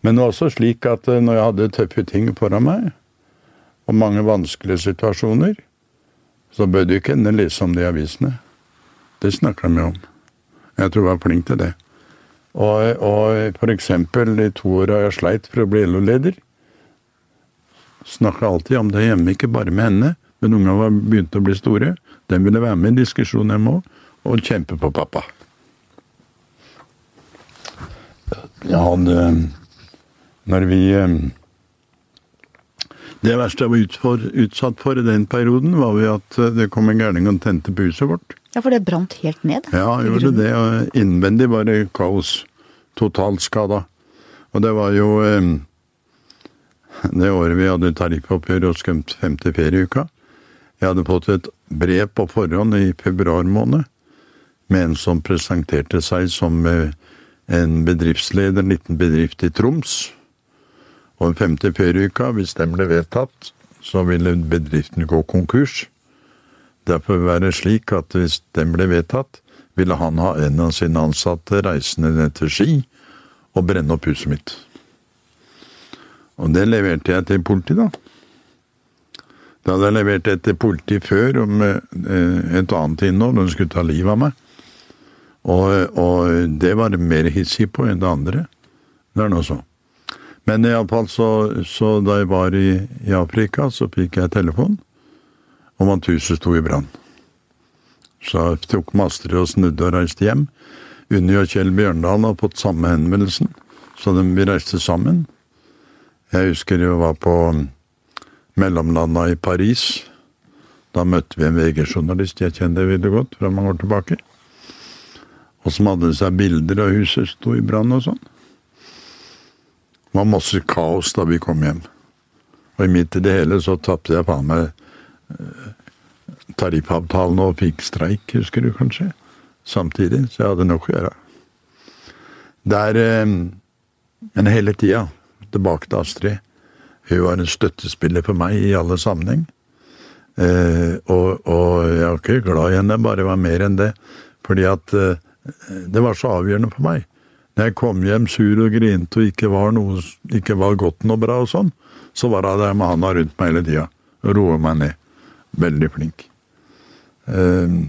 Men det var også slik at øh, når jeg hadde tøffe ting foran meg, og mange vanskelige situasjoner, så bør du ikke henne lese om det i avisene. Det snakka de om. Jeg tror jeg var flink til det. Og, og for eksempel i to år har jeg sleit for å bli LO-leder. Snakka alltid om det hjemme, ikke bare med henne, men unga var begynt å bli store. Den ville være med i diskusjonen hjemme òg, og kjempe på pappa. Jeg hadde Når vi eh, Det verste jeg var utsatt for i den perioden, var ved at eh, det kom en gærning og tente på huset vårt. Ja, for det brant helt ned. Ja, gjorde det. Og innvendig var det kaos. Totalskada. Og det var jo eh, det året vi hadde tariffoppgjør og skømt femte ferieuka. Jeg hadde fått et brev på forhånd i februar måned med en som presenterte seg som en bedriftsleder, en liten bedrift i Troms. Og den femte ferieuka, hvis den ble vedtatt, så ville bedriften gå konkurs. Derfor vil det være slik at hvis den ble vedtatt, ville han ha en av sine ansatte reisende ned til Ski og brenne opp huset mitt. Og det leverte jeg til politiet, da. Da hadde jeg levert det til politiet før om eh, et annet innhold, de skulle ta livet av meg. Og, og det var mer hissig på enn det andre. Det er nå så. Men iallfall så, så da jeg var i, i Afrika, så fikk jeg telefon om at huset sto i brann. Så jeg tok master og snudde og reiste hjem. Unni og Kjell Bjørndal har fått samme henvendelsen, så de, vi reiste sammen. Jeg husker jeg var på mellomlanda i Paris. Da møtte vi en VG-journalist jeg kjente veldig godt fra mange år tilbake. Og som hadde seg bilder av huset sto i brann og sånn. Det var masse kaos da vi kom hjem. Og midt i det hele så tapte jeg faen meg tariffavtalen og fikk streik, husker du kanskje? Samtidig, så jeg hadde nok å gjøre. Der eh, Men hele tida, tilbake til Astrid. Hun var en støttespiller for meg i alle sammenheng. Eh, og, og jeg var ikke glad i henne, bare var mer enn det. Fordi at eh, det var så avgjørende for meg. Jeg kom hjem sur og grinte og ikke var, noe, ikke var godt noe bra og sånn, så var hun der med handa rundt meg hele tida og roa meg ned. Veldig flink. Eh,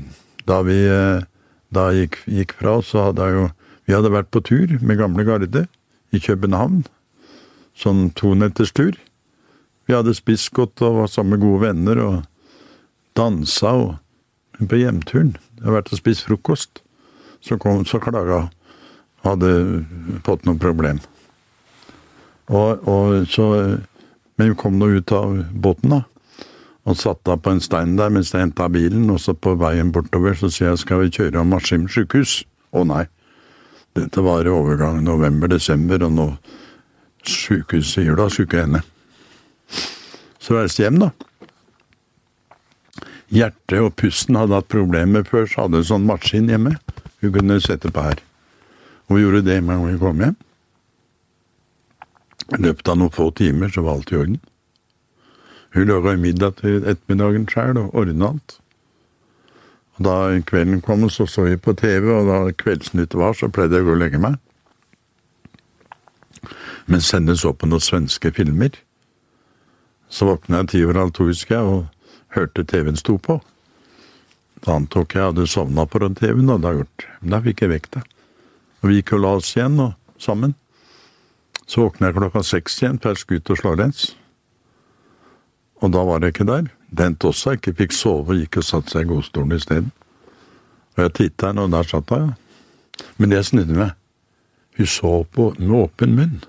Da vi eh, da gikk, gikk fra, så hadde jeg jo Vi hadde vært på tur med gamle garde i København. Sånn tonetters-tur. Vi hadde spist godt og var sammen med gode venner og dansa og på hjemturen Jeg hadde vært og spist frokost. Så kom så klaga Hadde fått noe problem. Og, og så Men vi kom nå ut av båten, da. Og satt da på en stein der mens jeg henta bilen, og så på veien bortover så sier jeg skal vi kjøre om Askim sjukehus? Å nei. Dette var i overgangen november-desember, og nå sjukehuset i jula skulle ikke hende. Så reiste hjem, da. Hjertet og pusten hadde hatt problemer før, så hadde en sånn maskin hjemme. Hun kunne sette på her. Og vi gjorde det med en vi kom hjem. I løpet av noen få timer så var alt i orden. Hun laga middag til ettermiddagen sjøl og ordna alt. Og da kvelden kom, så så jeg på TV, og da Kveldsnytt var, så pleide jeg å gå og legge meg. Men sende så på noen svenske filmer. Så våkna jeg ti over halv to, husker jeg, og hørte TV-en sto på. Da antok jeg hadde sovna den TV-en, og da, gjort. Da fikk jeg vekk. Og vi gikk og la oss igjen, og sammen. Så våkna jeg klokka seks igjen, for jeg ut og slå. Og da var jeg ikke der. Dent også ikke fikk sove og gikk og satte seg i godstolen isteden. Og jeg titta henne, og der satt hun, ja. Men jeg snudde meg. Hun så på med åpen munn.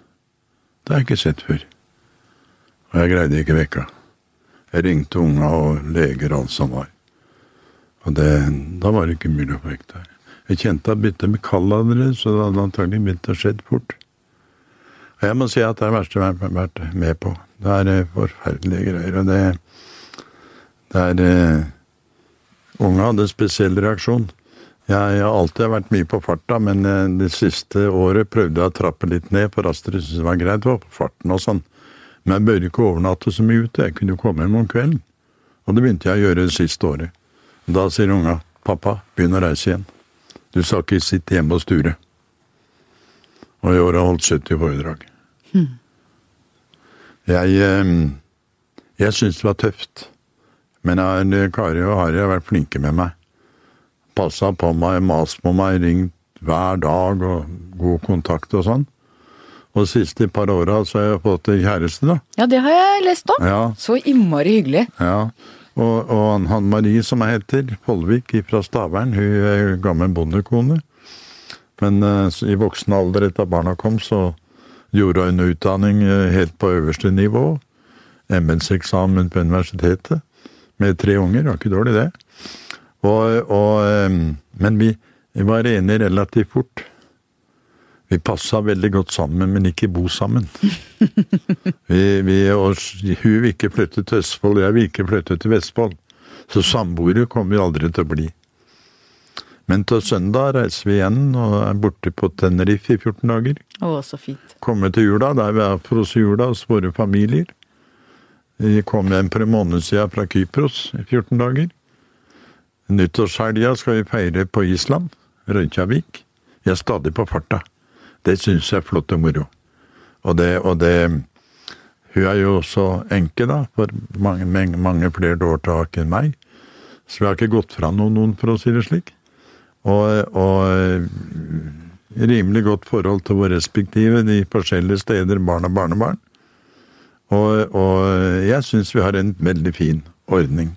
Det har jeg ikke sett før. Og jeg greide ikke vekka. Jeg ringte unga og leger og alt som var. Og det, da var det ikke mulig å få vekk der. Jeg kjente jeg begynte med kall allerede, så det hadde antagelig begynt å skje fort. Og jeg må si at det er det verste jeg har vært med på. Det er eh, forferdelige greier. Og det, det er uh, Unge hadde spesiell reaksjon. Jeg, jeg har alltid vært mye på farta, men eh, det siste året prøvde jeg å trappe litt ned, for Astrid syntes det var greit å være på farten og sånn. Men jeg bør ikke overnatte så mye ute. Jeg kunne jo komme hjem om kvelden. Og det begynte jeg å gjøre det siste året. Da sier unga pappa, begynn å reise igjen. Du skal ikke sitte hjemme og sture. Og i år har jeg holdt 70 foredrag. Jeg, eh, jeg syns det var tøft. Men jeg, Kari og Harry har vært flinke med meg. Passa på meg, mast på meg, ringt hver dag og god kontakt og sånn. Og de siste par åra så har jeg fått kjæreste, da. Ja, det har jeg lest om. Ja, Så innmari hyggelig. ja. Og, og han Marie, som jeg heter, Follvik fra Stavern, hun er gammel bondekone. Men eh, i voksen alder etter barna kom, så gjorde hun utdanning eh, helt på øverste nivå. MS-eksamen på universitetet med tre unger. Var ikke dårlig, det. Og, og, eh, men vi var enige relativt fort. Vi passa veldig godt sammen, men ikke bo sammen. Vi, vi, hun vil ikke flytte til Østfold, jeg vil ikke flytte til Vestfold. Så samboere kommer vi aldri til å bli. Men til søndag reiser vi igjen og er borte på Tenerife i 14 dager. Å, så fint. Kommer til jula, der vi er for oss i jula hos våre familier. Vi kom hjem for en måned siden fra Kypros i 14 dager. Nyttårshelga skal vi feire på Island, Reykjavik. Vi er stadig på farta. Det syns jeg er flott og moro. Og det, og det Hun er jo også enke, da, for mange, mange, mange flere år tilbake enn meg. Så vi har ikke gått fra noen, noen for å si det slik. Og, og rimelig godt forhold til våre respektive, de forskjellige steder, barn og barnebarn. Og, og jeg syns vi har en veldig fin ordning.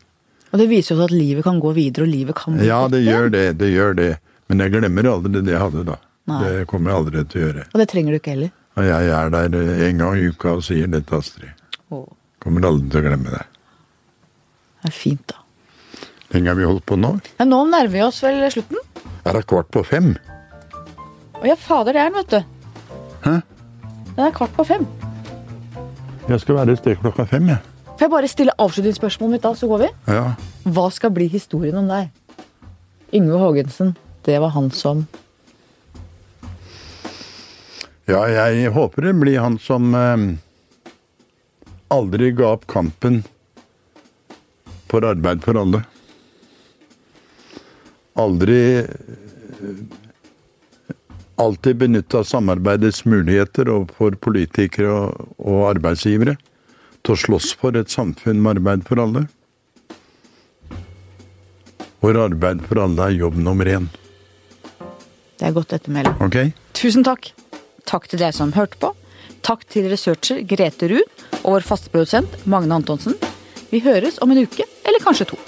Og det viser jo at livet kan gå videre, og livet kan bli Ja, det gjør det, det gjør det. Men jeg glemmer aldri det jeg hadde da. Nei. Det kommer jeg aldri til å gjøre. Og det trenger du ikke heller. Og jeg er der en gang i uka og sier dette, Astrid. Å, Kommer aldri til å glemme det. det er fint, da. Hvor lenge har vi holdt på nå? Ja, nå nærmer vi oss vel slutten? Er det kvart på fem? Å ja, fader, det er den, vet du. Hæ? Den er kvart på fem. Jeg skal være et sted klokka fem, jeg. Får jeg bare stille avslutningsspørsmålet mitt, da, så går vi? Ja. Hva skal bli historien om deg? Yngve Haagensen, det var han som ja, jeg håper det blir han som eh, aldri ga opp kampen for arbeid for alle. Aldri eh, Alltid benytta samarbeidets muligheter overfor politikere og, og arbeidsgivere til å slåss for et samfunn med arbeid for alle. Hvor arbeid for alle er jobb nummer én. Det er godt ettermæle. Ok? Tusen takk. Takk til deg som hørte på. Takk til researcher Grete Ruud og vår faste produsent Magne Antonsen. Vi høres om en uke, eller kanskje to.